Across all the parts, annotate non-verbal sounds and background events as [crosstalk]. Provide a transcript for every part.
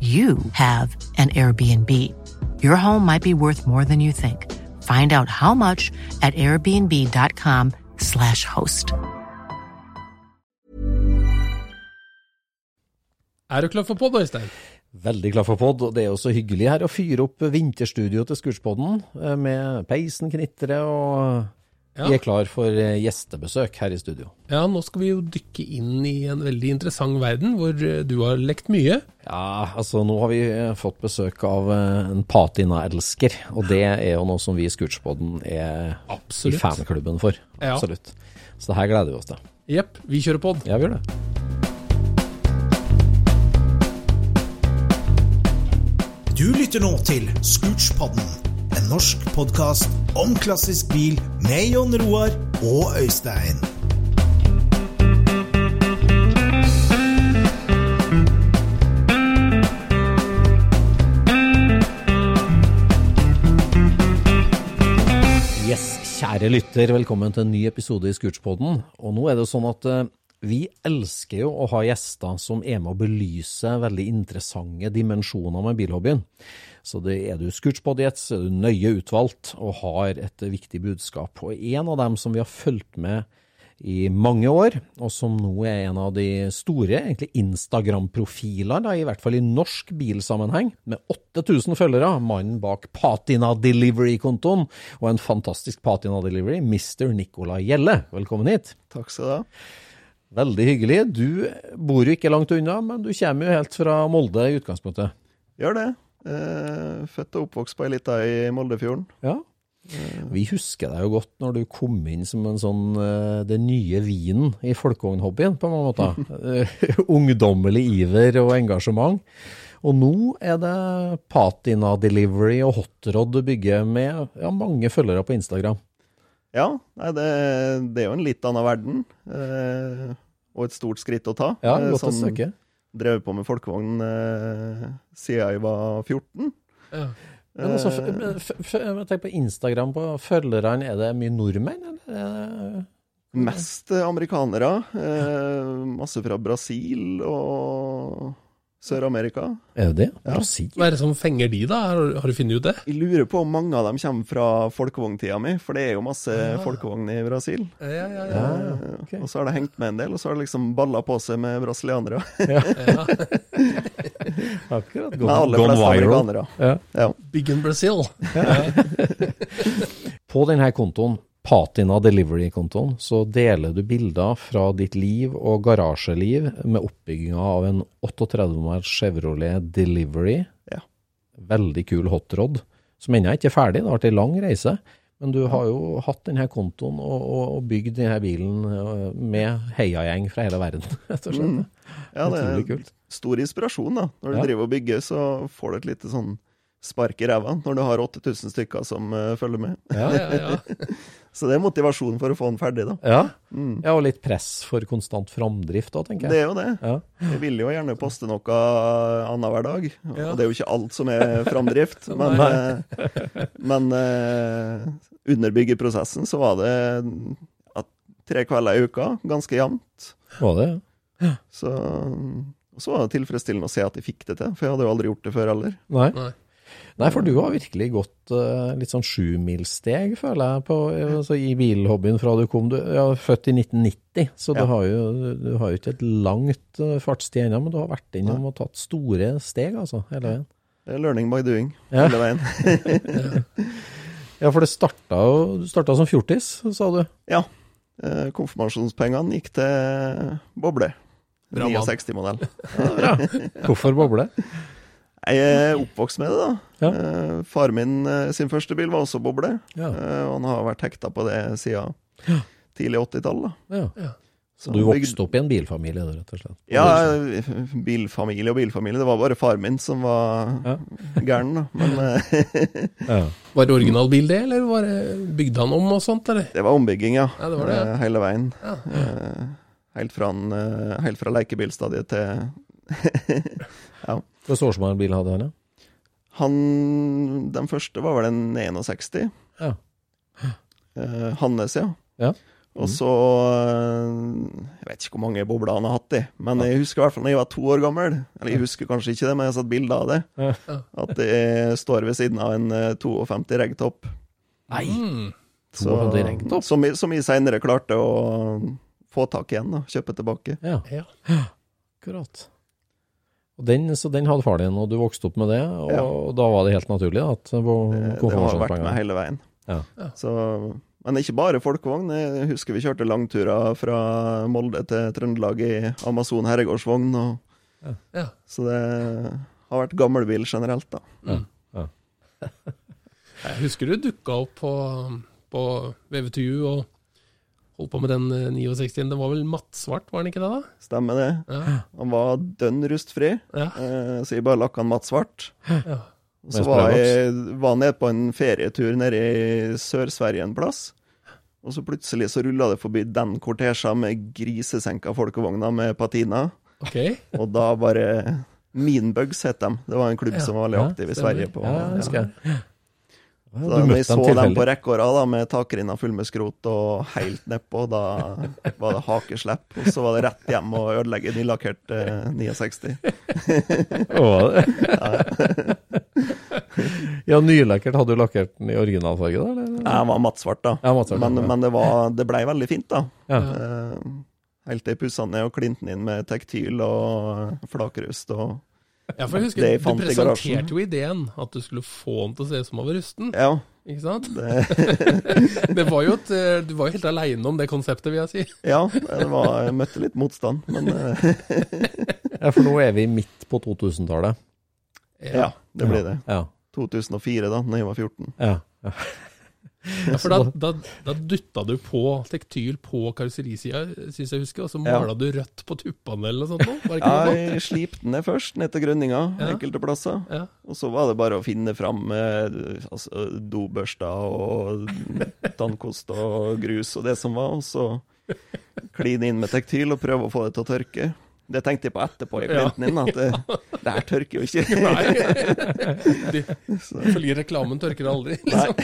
you have an Airbnb. Your home might be worth more than you think. Find out how much at airbnb.com/slash host. Er du klar for pod, Øystein? Veldig klar for pod, og det er jo så hyggelig her å fyre opp vinterstudio til Scootspodden eh, med peisen knitrer, og. Vi er klar for eh, gjestebesøk her i studio. Ja, nå skal vi jo dykke inn i en veldig interessant verden, hvor eh, du har lekt mye. Ja, altså nå har vi eh, fått besøk av en patina-elsker, og det er jo noe som vi i Scootspodden er Absolutt. i fanklubben for. Ja. Absolutt. Så det her gleder vi oss til. Jepp, vi kjører pod. Ja, vi gjør det. Du lytter nå til Scootspodden, en norsk podkast om klassisk bil med Jon Roar og Øystein. Yes, kjære lytter, velkommen til en ny episode i Scootspodden. Og nå er det sånn at eh, vi elsker jo å ha gjester som er med å belyse veldig interessante dimensjoner med bilhobbyen. Så det er du Scootspodjets, er du nøye utvalgt og har et viktig budskap. Og en av dem som vi har fulgt med i mange år, og som nå er en av de store Instagram-profiler, i hvert fall i norsk bilsammenheng, med 8000 følgere, mannen bak Patina Delivery-kontoen, og en fantastisk Patina Delivery, Mr. Nicolai Gjelle. Velkommen hit. Takk skal du ha. Veldig hyggelig. Du bor jo ikke langt unna, men du kommer jo helt fra Molde i utgangspunktet. Gjør det. Eh, født og oppvokst på ei lita i Moldefjorden. Ja. Vi husker deg jo godt når du kom inn som en sånn eh, det nye vinen i folkevognhobbyen, på mange måter. [laughs] Eh, Ungdommelig iver og engasjement. Og nå er det Patina Delivery og Hotrod du bygger med ja, mange følgere på Instagram. Ja, nei, det, det er jo en litt annen verden. Eh, og et stort skritt å ta. Ja, godt godt å søke. Drevet på med folkevogn eh, siden jeg var 14. Ja. Men altså, f- Eh, f- f- jeg på Instagram, på følgerne, er det mye nordmenn, eller? er Mest amerikanere. Eh, masse fra Brasil og Sør-Amerika. Er det det? Ja. Brasil? Hva er det som fenger de, da? Har, har du funnet ut det? Jeg lurer på om mange av dem kommer fra folkevogntida mi, for det er jo masse Ja. folkevogn i Brasil. Ja, ja, ja. Ja, Eh, ok. Og så har det hengt med en del, og så har det liksom balla på seg med brasilianere. ja. [laughs] Akkurat. Men aller fleste amerikanere. Ja. Ja. Big in Brazil. [laughs] På denne kontoen, Patina Delivery-kontoen, så deler du bilder fra ditt liv og garasjeliv med oppbygginga av en 38 mars Chevrolet Delivery. Ja. Veldig kul hotrod, som ennå ikke er ferdig. Det har vært ei lang reise. Men du har jo hatt denne kontoen og, og, og bygd denne bilen eh, med heiagjeng fra hele verden, [laughs] rett og slett. Ja, det er kult. stor inspirasjon, da. Når du Ja. driver og bygger, så får du et lite sånn spark i ræva når du har 8000 stykker som uh, følger med. Ja, ja, ja. [laughs] Så det er motivasjon for å få den ferdig, da. Ja. ja, og litt press for konstant framdrift da, tenker jeg. Det er jo det. Ja. Jeg vil jo gjerne poste noe annenhver dag. Og det er jo ikke alt som er framdrift. [laughs] men uh, men uh, underbygge prosessen, så var det at tre kvelder i uka, ganske jevnt. Var det? Så, så var det tilfredsstillende å se at jeg fikk det til, for jeg hadde jo aldri gjort det før heller. Nei. Nei. Nei, for du har virkelig gått uh, litt sånn sjumilssteg, føler jeg, på, altså, i bilhobbyen fra du kom. Du er ja, født i 1990, så du har jo du har jo ikke et langt uh, fartstid ennå, men du har vært innom og tatt store steg, altså, hele veien. Det er learning by doing Ja. hele veien. [laughs] Ja, for det starta Du starta som fjortis, sa du. Ja. Uh, Konfirmasjonspengene gikk til boble. 69-modell. Hvorfor boble? Jeg er oppvokst med det, da. Ja. Eh, Far min eh, sin første bil var også boble. Ja. Eh, og han har vært hekta på det siden tidlig 80-tall. da. Ja. Så Du vokste opp i en bilfamilie, da, rett og slett? Ja, bilfamilie og bilfamilie. Det var bare far min som var Ja. gæren, da. Men [laughs] Ja. Var det original bil, det, eller var det bygde han om og sånt, eller? det var ombygging, ja. Ja, det var det, ja. Hele veien. Ja. Helt fra, helt fra lekebilstadiet til [laughs] Hva slags bil hadde han, ja? Han Den første var vel en 61. Ja. Eh, Hannes, ja. Ja. Og så eh, Jeg vet ikke hvor mange bobler han har hatt i, men jeg husker i hvert fall når jeg var to år gammel. Eller jeg husker kanskje ikke det, men jeg har sett bilder av det. At det står ved siden av en eh, 52 reggtopp. Nei! Mm. 52 reggtopp? Som, som jeg seinere klarte å få tak igjen, da. Kjøpe tilbake. Ja, Ja. akkurat. Og den, så den hadde far din, og du vokste opp med det, og Ja. da var det helt naturlig at på Det, det har vært med hele veien. Ja. Så, men ikke bare folkevogn. Jeg husker vi kjørte langturer fra Molde til Trøndelag i Amazon herregårdsvogn. Og, Ja. så det har vært gammelbil generelt, da. [laughs] Jeg husker du dukka opp på, på VVTU og holdt på med den eh, 69-en. Det var vel mattsvart, var den ikke det, da? Stemmer det. Ja. Han var dønn rustfri, Ja. eh, så jeg bare lakka han mattsvart. ja. Så var jeg var nede på en ferietur nede i Sør-Sverige en plass. Og så plutselig så rulla det forbi den kortesja med grisesenka folkevogner med patina. Okay. Og da bare Meanbugs het de. Det var en klubb Ja. som var veldig Ja, aktiv i. Sverige. på Ja, jeg husker jeg. Ja, Så da vi så dem på rekke og rad med takrinna full med skrot og helt nedpå, da var det hakeslepp. Og så var det rett hjem og ødelegge nylakkert eh, 69. var det- ja, nylakkert. Hadde du lakkert den i originalfarge, da? Eller? Jeg var mattsvart, da. Ja, mattsvart, men, ja. men det, var, det ble veldig fint, da. Ja. Eh, helt til jeg pussa ned og klinte den inn med tektyl og flakrust og Ja, for jeg husker Det jeg du presenterte jo ideen at du skulle få den til å se ut som han var rusten. Ja. Ikke sant? Det, [laughs] Det var jo et, eh, du var jo helt aleine om det konseptet, vil jeg si. ja, det var, jeg møtte litt motstand, men eh, [laughs] ja, for nå er vi midt på 2000-tallet. ja, det blir det. Ja. 2004, da når jeg var 14. ja. ja. Ja, for da, da, da dytta du på tektyl på karosserisida, syns jeg husker, og så Ja. du rødt på tuppene eller noe sånt. Noe? Ja, jeg slipte den ned først, ned til grønninga, Ja. enkelte plasser. Ja. Og så var det bare å finne fram med altså, dobørster og tannkost og grus og det som var, og så kline inn med tektyl og prøve å få det til å tørke. Det tenkte jeg på etterpå i klinten inn, at det, [laughs] det her tørker jo ikke. Nei. [laughs] De, Ifølge reklamen tørker det aldri. Liksom.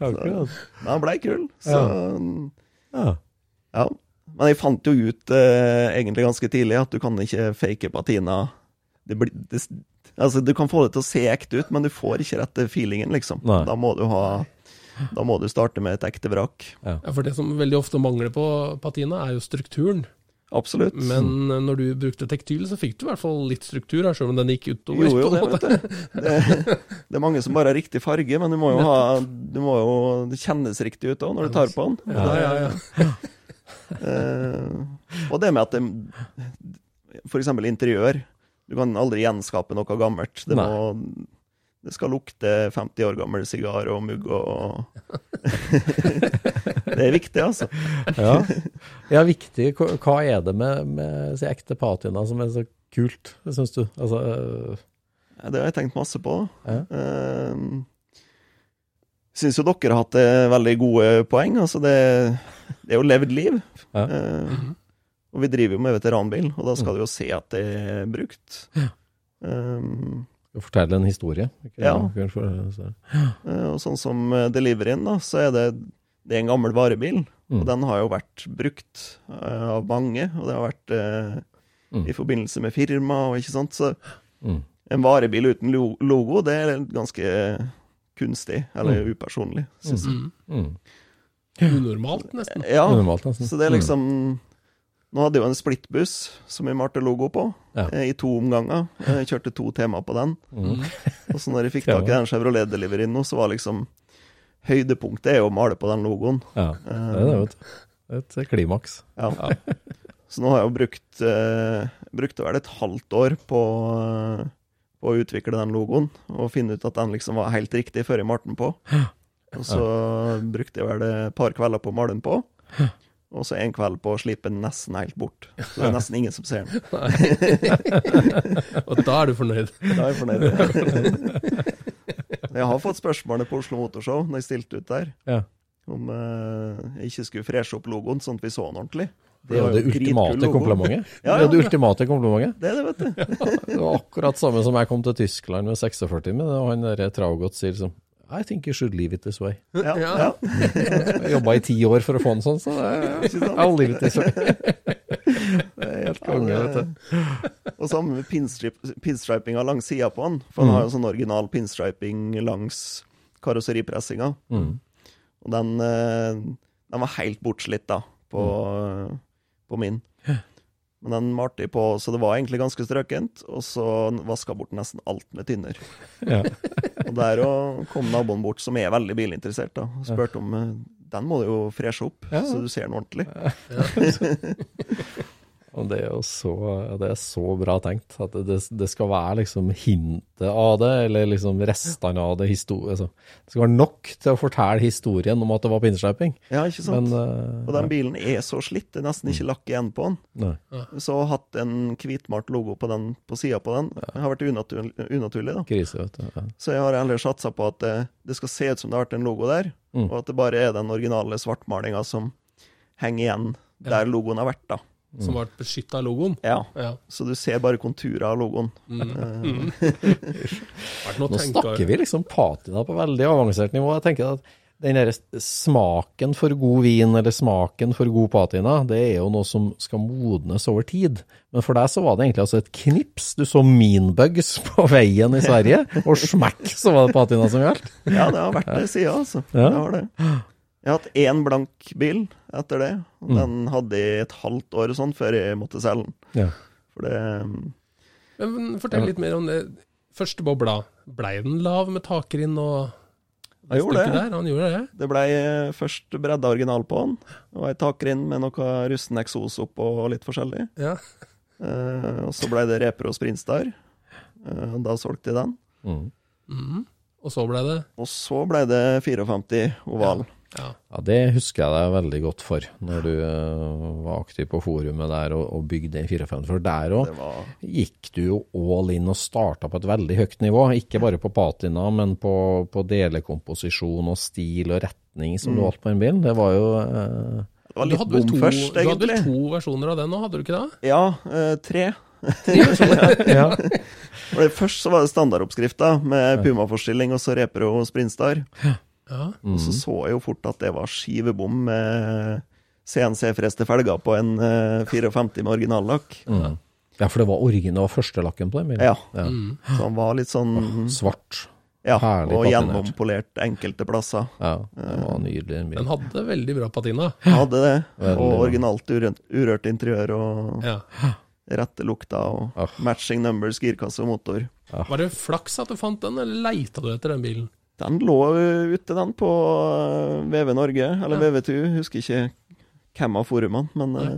[laughs] Men han blei kul, så Ja. ja. Men jeg fant jo ut eh, egentlig ganske tidlig at du kan ikke fake patina. Det blir, det, altså, du kan få det til å se ekte ut, men du får ikke rette feelingen, liksom. Nei. Da må du ha Da må du starte med et ekte vrak. Ja, for det som veldig ofte mangler på patina, er jo strukturen. Absolutt. Men eh, når du brukte tektyl, så fikk du i hvert fall litt struktur, her, selv om den gikk utover. Jo, jo, det, måte. vet du. Det, det er mange som bare har riktig farge, men du må jo ha Du må jo Det kjennes riktig ut òg når du tar på den. Ja, ja, ja. uh, og det med at det For eksempel interiør. Du kan aldri gjenskape noe gammelt. Det, Nei. må, det skal lukte 50 år gammel sigar og mugg og [laughs] Det er viktig, altså. Ja. Ja, viktig. Hva er det med, med si, ekte patina som er så kult, syns du? Altså, øh, Ja, Det har jeg tenkt masse på. Ja. Uh, Syns jo dere har hatt eh, veldig gode poeng. Altså det, det er jo levd liv. Ja. Uh, og vi driver jo med veteranbil, og da skal du jo se at det er brukt. Um, å fortelle en historie. Ikke, Ja. eh, og sånn som eh, Deliveryen, da, så er det, det er en gammel varebil. Og Mm. den har jo vært brukt uh, av mange, og det har vært uh, Mm. i forbindelse med firma og ikke sant. Så Mm. en varebil uten logo, det er ganske kunstig, eller upersonlig, syns jeg. Mm. Mm. Unormalt, nesten. Ja, Unormalt, nesten. så det er liksom Nå hadde jeg jo en splittbuss som vi malte logo på, Ja. eh, i to omganger. Jeg kjørte to tema på den. Mm. [laughs] Og så når jeg fikk tak i den Chevrolet Deliveryen nå, så var liksom Høydepunktet er jo å male på den logoen. Ja, det er det, vet du. Er Et klimaks. Ja. Så nå har jeg jo brukt eh, Brukte vel et halvt år på, eh, på å utvikle den logoen, og finne ut at den liksom var helt riktig før jeg malte den på. Og så brukte jeg vel et par kvelder på å male den på. Og så en kveld på å slipe den nesten helt bort. Så det er nesten ingen som ser den. [laughs] Og da er du fornøyd. Da er jeg fornøyd. Jeg har fått spørsmålet på Oslo Motorshow når jeg stilte ut der, Ja. om eh, jeg ikke skulle freshe opp logoen sånn at vi så den ordentlig. Det var det ultimate komplimentet. Ja, Det ja, det ultimate komplimentet. Det er det, vet du. Det var akkurat samme som jeg kom til Tyskland med 46 med, og han der Traugot sier som I think you should leave it this way. Ja, Ja. ja. Jobba i ti år for å få den sånn, så det er I'll leave it this way. [laughs] Det er helt konge, vet du. Og samme med pinstrip, pinstripinga langs sida på den. For den Mm. har jo sånn original pinstriping langs karosseripressinga. Mm. Og den, eh, den var helt bortslitt, da, på, Mm. på min. Men den malte jeg på, så det var egentlig ganske strøkent. Og så vaska bort nesten alt med tynner. [laughs] Ja. Og der òg kom naboen bort, som er veldig bilinteressert, da, og spurte om eh, den må du jo freshe opp, Ja. så du ser den ordentlig. [laughs] [laughs] Og det er jo så, det er så bra tenkt. At det, det skal være liksom hintet av det, eller liksom restene av det. Altså, det skal være nok til å fortelle historien om at det var pinnsleiping. Ja, ikke sant? Men uh, Og den bilen er så slitt, det er nesten ikke lakk igjen på den. nei. Så hatt en hvitmalt logo på, den, på sida på den, har vært unaturlig, unaturlig da. Krise, vet du. Ja. Så jeg har heller satsa på at det, det skal se ut som det har vært en logo der, Mm. og at det bare er den originale svartmalinga som henger igjen der logoen har vært, da. Som ble beskytta av logoen. Ja. Ja. Så du ser bare konturer av logoen. Mm. Eh, [laughs] å Nå snakker vi liksom patina på veldig avansert nivå. Jeg tenker at den der smaken for god vin, eller smaken for god patina, det er jo noe som skal modnes over tid. Men for deg så var det egentlig altså et knips. Du så meanbugs [laughs] på veien i Sverige, og smekk så var det patina som gjaldt. ja, det har vært det siden, altså. Ja. Det har det. Jeg har hatt én blank bil etter det. og Mm. Den hadde jeg et halvt år og sånn før jeg måtte selge den. Ja. For det Men fortell litt mer om det. Første bobla, blei den lav med takrinn og Jeg gjorde det. Der? Han gjorde det? Det blei først bredda original på den. Det var ei takrinn med noe rusten eksos oppå og litt forskjellig. Ja. Uh, og så blei det Repro Sprintstar. Uh, da solgte jeg den. Mm. Mm. Og så ble det Og så blei det 54 oval. ja. Ja, det husker jeg deg veldig godt for, når du uh, var aktiv på forumet der og, og bygde i 54. For der òg var gikk du jo all in og starta på et veldig høyt nivå. Ikke bare på patina, men på, på delekomposisjon og stil og retning som du valgte på en bil. Det var jo uh, Det var Du litt hadde bom to, først, du hadde to versjoner av den nå, hadde du ikke det? Ja, uh, tre. ja. [laughs] Først så var det standardoppskrifta med Puma-forstilling og så Repro Sprintstar. Ja. Og så så jeg jo fort at det var skivebom med CNC-freste felger på en eh, 54 med originallakk. Mm. ja, for det var origin, det var førstelakken på den bilen. Ja. Mm. Så den var litt sånn Svart. Ja, herlig og patinert. gjennompolert enkelte plasser. Ja, det var nydelig den Den hadde veldig bra patina. Hadde det. Veldig Og originalt urørt, urørt interiør og Ja. rette lukta og Ah. matching numbers, girkasse og motor. Var det flaks at du fant den, eller leita du etter den bilen? Den lå ute, den, på eh, VV Norge, eller Ja. VV2. Husker ikke hvem av forumene, men, ja.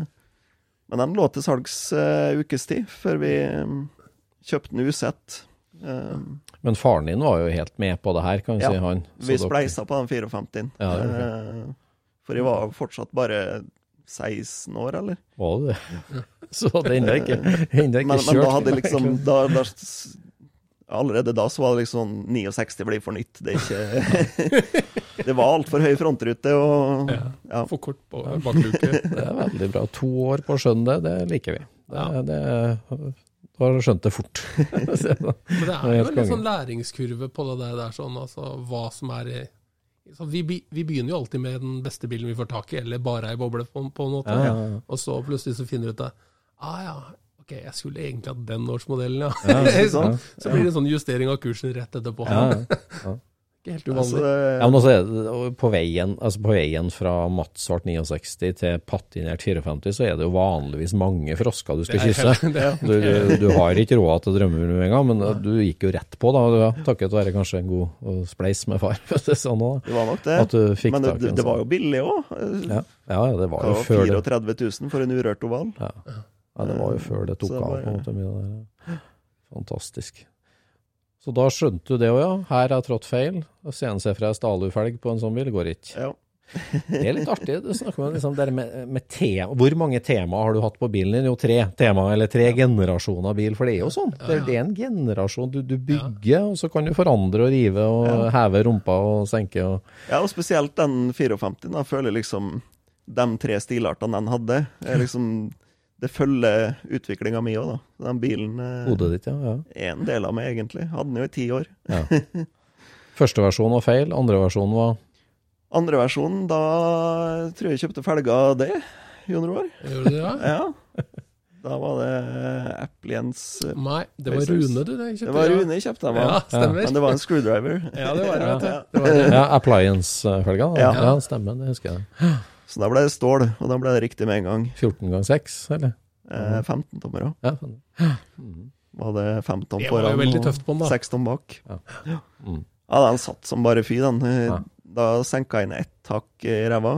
men den lå til salgs uh, ukestid før vi um, kjøpte den usett. Um, Men faren din var jo helt med på det her, kan vi Ja, si. han. Så vi dere- på den 54. Ja, okay. Eh, for jeg var fortsatt bare 16 år, eller? Var det det? [laughs] Så jeg ennå ikke, ikke Men, kjørt. men da hadde liksom da, da, Allerede da så var det liksom 69 blir for nytt. Det er ikke [laughs] Det var altfor høy frontrute og ja. For kort på bakluke. [laughs] Det er veldig bra. To år på å skjønne det, det liker vi. Det, Ja. det, du har skjønt det fort. [laughs] Men det Det er jo en litt sånn læringskurve på det der, der sånn, altså hva som er i så vi, vi begynner jo alltid med den beste bilen vi får tak i, eller bare ei boble, på, på en måte. Ja, ja, ja. Og så plutselig så finner du ut at ah, ja, ok, jeg skulle egentlig hatt den årsmodellen, ja. Ja, ikke [laughs] så blir det en sånn justering av kursen rett etterpå. Ja, ja. [laughs] Ikke helt Altså, uvanlig. Ja, men også er det, på, veien, altså på veien fra mattsvart 69 til patinert 54, så er det jo vanligvis mange frosker du skal kysse. [laughs] Du, du, du har ikke råd til drømmer med en gang, men du gikk jo rett på, da. Ja, takket være kanskje en god spleis med far. sånn da, det var nok det. At du fikk Men det, det var sånn. jo billig òg. Ja, ja, det var jo før det, 34 000 for en urørt oval. ja. Ja, det, var jo før det tok av. på en måte, mye. Fantastisk. Så da skjønte du det òg, ja. Her er jeg trådt feil. Og Senest fra ei stalufelg på en sånn bil går ikke. Ja. Det er litt artig. Du snakker om liksom med, med tema. Hvor mange temaer har du hatt på bilen din? Jo, tre temaer, eller tre generasjoner bil. For det er jo sånn. Det, er en generasjon. Du, du bygger, og så kan du forandre og rive og heve rumpa og senke. Og, ja, og spesielt den 54. Da føler liksom de tre stilartene den hadde, er [laughs] liksom Det følger utviklinga mi òg, da. Den bilen eh, hodet ditt, ja. ja. er en del av meg, egentlig. Hadde den jo i ti år. ja. [laughs] Første versjon var feil, andre versjon var Andre versjonen, da tror jeg jeg kjøpte felga det, Jon Roar. Gjorde du det, ja? [laughs] Ja. Da var det Appliens Nei, det var Rune du det kjøpte. Det var. Rune jeg kjøpte den Ja, stemmer. Men det var en screwdriver. Ja, det var det, vet. [laughs] Ja. Det var det. Ja, appliance-felga. Ja. Ja. stemmer, det husker jeg. [gasps] Så da ble det stål, og da ble det riktig med en gang. 14 ganger 6, eller? Eh, 15 tommer òg. Ja, sånn. Var det 5 tom foran og tøft på den, da. 6 tom bak. Ja. Ja. Mm. ja, den satt som bare fy, den. Eh, Ja. Da senka jeg inn ett hakk i ræva,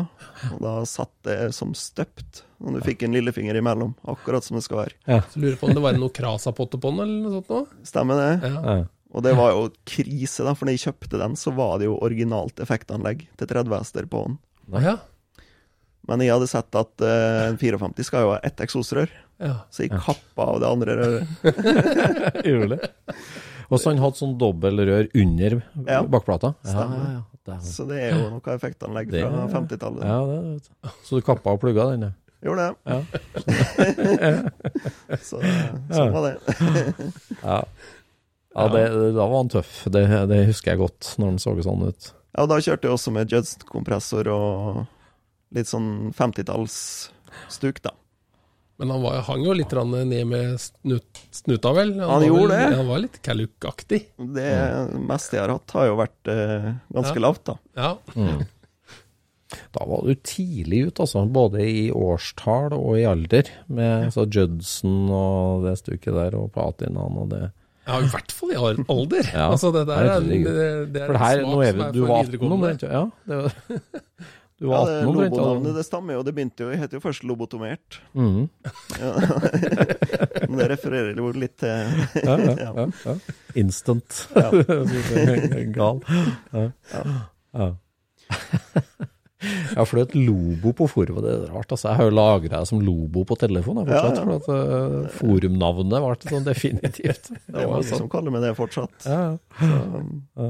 og da satt det som støpt. Og du fikk en lillefinger imellom, akkurat som det skal være. Så lurer på om det var noe Krasa-potte på den, eller noe sånt noe? Stemmer det? Ja. Ja. Og det var jo krise, da, for når jeg kjøpte den, så var det jo originalt effektanlegg til 30 hester på den. Ja. Men jeg hadde sett at eh, en 54 skal jo ha ett eksosrør, ja. så jeg kappa av det andre røret. [laughs] Gjorde det. Og så han hadde sånn dobbeltrør under Ja. bakplata? Ja, Stemmer. ja, ja. Så det er jo noe effektanlegg Det- fra 50-tallet. ja, det. Så du kappa og plugga den? Gjorde det. [laughs] så sånn var det. [laughs] Ja. Ja, det, da var han tøff. Det, det husker jeg godt, når han så sånn ut. Ja, og da kjørte jeg også med Judst-kompressor og litt sånn 50-tallsstuk, da. Men han var, hang jo litt ned med snut, snuta, vel? Han han gjorde vel, det. Han var litt Kaluk-aktig. Det meste jeg har hatt, har jo vært eh, ganske Ja. lavt, da. Ja. Mm. Da var du tidlig ut, altså. Både i årstall og i alder. Med så Judson og det stuket der, og Patinaen og det. ja, i hvert fall i alder. Ja, altså, det der er, det, det er For det her, en nå er vi, du var 18 videregående. omtrent? Ja, det var, [laughs] du Ja, var det 18 omtrent. Lobonavnet, det stammer jo. Det begynte jo, jeg het jo først lobotomert. Mm. Ja. [laughs] Det refererer jo litt til Ja, ja, [laughs] Ja. ja, ja. Instant. [laughs] Gal. Ja. Ja. Ja, for det er et Lobo på forumet, det er rart. Altså, jeg har jo lagra det som Lobo på telefonen fortsatt, Ja, ja. for at uh, forumnavnet ble sånn definitivt. Det er mange som kaller meg det fortsatt. Ja, Så,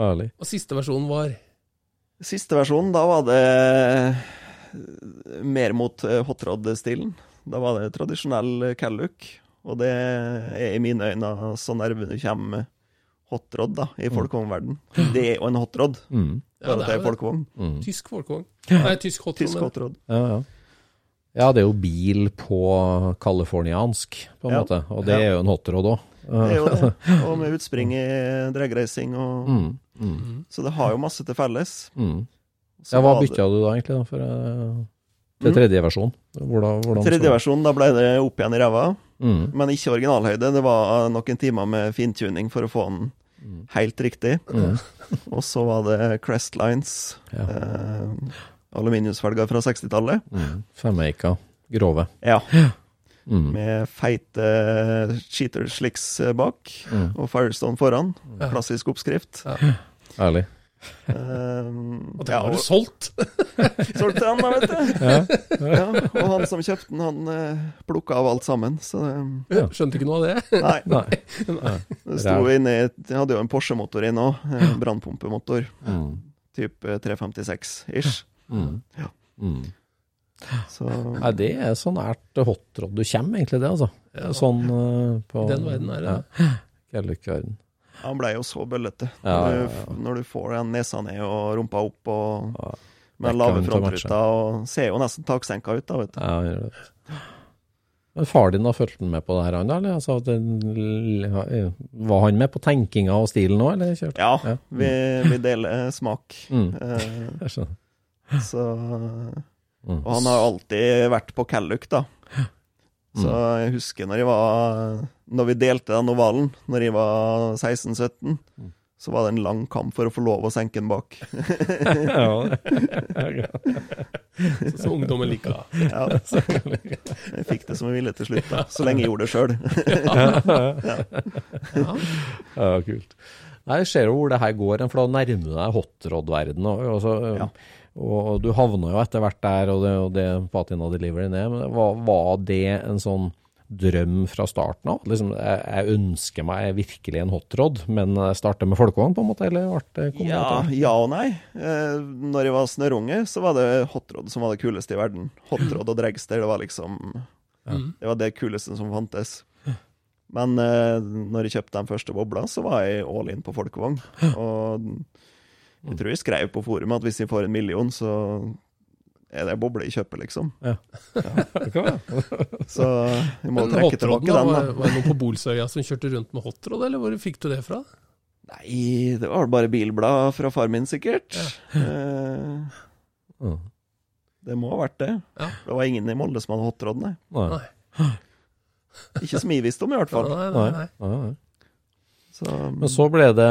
ja. Og siste versjonen var Siste versjonen, da var det mer mot eh, hotrod-stilen. Da var det tradisjonell Calluck, og det er i mine øyne så nærme du kommer hotrod da, i folkevognverden. Det er jo en hotrod, Mm. Ja, bare det at det er folkevogn. Mm. tysk folkevogn. Nei, tysk hotrod. Tysk hotrod. Ja, ja. ja, det er jo bil på californiansk, på en Ja. måte. Og det er jo en hotrod òg. Det er jo det. [laughs] Og med utspring i dragracing og Mm. Mm. Så det har jo masse til felles. Mm. Ja, hva var bytta du da, egentlig, da, for, uh, til Mm. tredje versjon? Hvordan, hvordan Tredje det? versjon, da ble det opp igjen i ræva. Mm. Men ikke originalhøyde. Det var noen timer med fintuning for å få den helt riktig. Mm. [laughs] Og så var det Crest Lines, Ja. eh, aluminiumsfelger fra 60-tallet. Mm. Femeika, grove. Ja, Mm. med feite cheater slicks bak, Mm. og Firestone foran. Ja. Klassisk oppskrift. Ærlig. Um, Og den har du solgt! [laughs] solgte den, da, vet du. Ja. og han som kjøpte den, han uh, plukka av alt sammen. Så um, Ja. Skjønte ikke noe av det. Nei. [laughs] Nei. Det sto inni Jeg hadde jo en Porsche-motor inne òg. Eh, Brannpumpemotor. Mm. Type 356-ish. Mm. Ja. Mm. Så Nei, det er så nært hotrod du kommer, egentlig, det, altså. Sånn uh, på I den verden er det. Ja. Kjærlighetsverden. Han blei jo så bøllete. Når, du, når du får den nesa ned og rumpa opp og med lave frontruter og ser jo nesten taksenka ut, da, vet du. Ja, gjør det. Men far din, da, fulgte han med på det her, han da? Eller? Altså, det, var han med på tenkinga og stilen òg, eller? Kjørt? Ja, Ja. vi, vi deler smak. Mm. Eh, [laughs] så Mm. Og han har alltid vært på Calluck, da. Så jeg husker når jeg var Når vi delte den ovalen, når jeg var 16-17, så var det en lang kamp for å få lov å senke den bak. [laughs] Ja, så ungdommen liker. [laughs] Ja. Jeg fikk det som jeg ville til slutt, da. så lenge jeg gjorde det sjøl. [laughs] ja, kult. Nei, Jeg ser jo hvor det her går, for da nærmer du deg hotrod-verdenen. Og, og, Ja. og du havner jo etter hvert der, og det, og det Patina Delivery ned. Men var, var det en sånn drøm fra starten av? Liksom, jeg, jeg ønsker meg virkelig en hotrod, men jeg starter med folkevogn, på en måte? Eller ble det Ja, ja og nei. Eh, når jeg var snørrunge, så var det hotrod som var det kuleste i verden. Hotrod og dragster, det var liksom Mm. Det var det kuleste som fantes. Men eh, når jeg kjøpte den første bobla, så var jeg all in på folkevogn. Og jeg tror jeg skrev på forumet at hvis jeg får en million, så er det boble i kjøpet, liksom. [laughs] Det kan være. Så vi må Men trekke tilbake den, var, da. var det noen på Bolsøya som kjørte rundt med hotrod, eller hvor fikk du det fra? Nei, det var bare bilblad fra far min, sikkert. Eh, Mm. det må ha vært det. Ja. Det var ingen i Molde som hadde hotrod, nei. Nei. [gasps] Ikke som jeg visste om, i hvert fall. Nei, Nei. nei. Så, Men så ble det,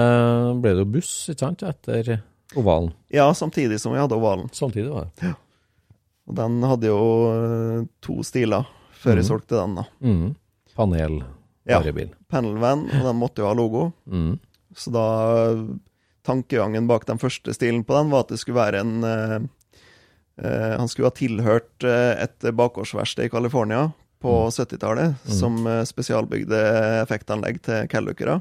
ble det buss, ikke sant, etter ovalen. ja, samtidig som vi hadde ovalen. Samtidig var det. Og den hadde jo eh, to stiler før jeg Mhm. solgte den, da. Mm. Panel, Ja. Panelvan, og den måtte jo ha logo. Mm. Så da Tankegangen bak den første stilen på den var at det skulle være en uh, uh, Han skulle ha tilhørt et bakgårdsverksted i California på 70-tallet, som eh, spesialbygde effektanlegg til Calluckere.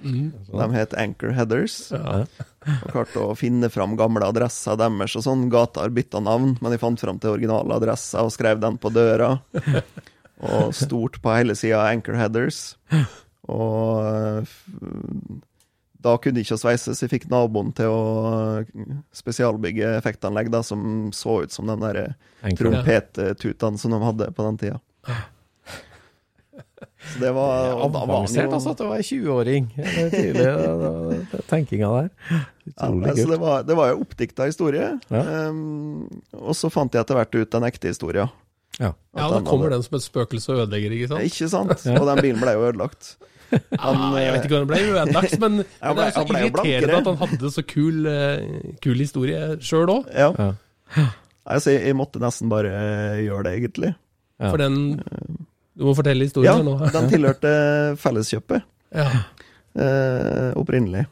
Mm. De het Anchor Headers. Ja. Og klarte å finne fram gamle adresser deres og sånn. Gata har bytta navn, men de fant fram til originale adresser og skrev den på døra. Og stort på hele sida Anchor Headers. Og eh, da kunne de ikke sveise, så jeg fikk naboen til å eh, spesialbygge effektanlegg da, som så ut som de der Enkelt. trompettutene som de hadde på den tida. Så det var han Avansert, altså, at det var en 20-åring. Er Tidlig, da- da- tenkinga der. Ja, Utrolig altså, det, kult. var, det var jo oppdikta historie. Ja. Um, og så fant jeg etter hvert ut den ekte historien. Ja. ja, da kommer hadde- den som et spøkelse og ødelegger, ikke sant? Ikke sant? Og den bilen ble jo ødelagt. [laughs] Ah, jeg vet ikke om den ble ødelagt, men Han [laughs] det er så han ble irriterende at han hadde så kul, eh, kul historie sjøl òg. Ja. Ja. Altså, jeg, jeg måtte nesten bare eh, gjøre det, egentlig. Ja. For den Du må fortelle Ja, historien nå. [laughs] den tilhørte Felleskjøpet Ja. eh, opprinnelig.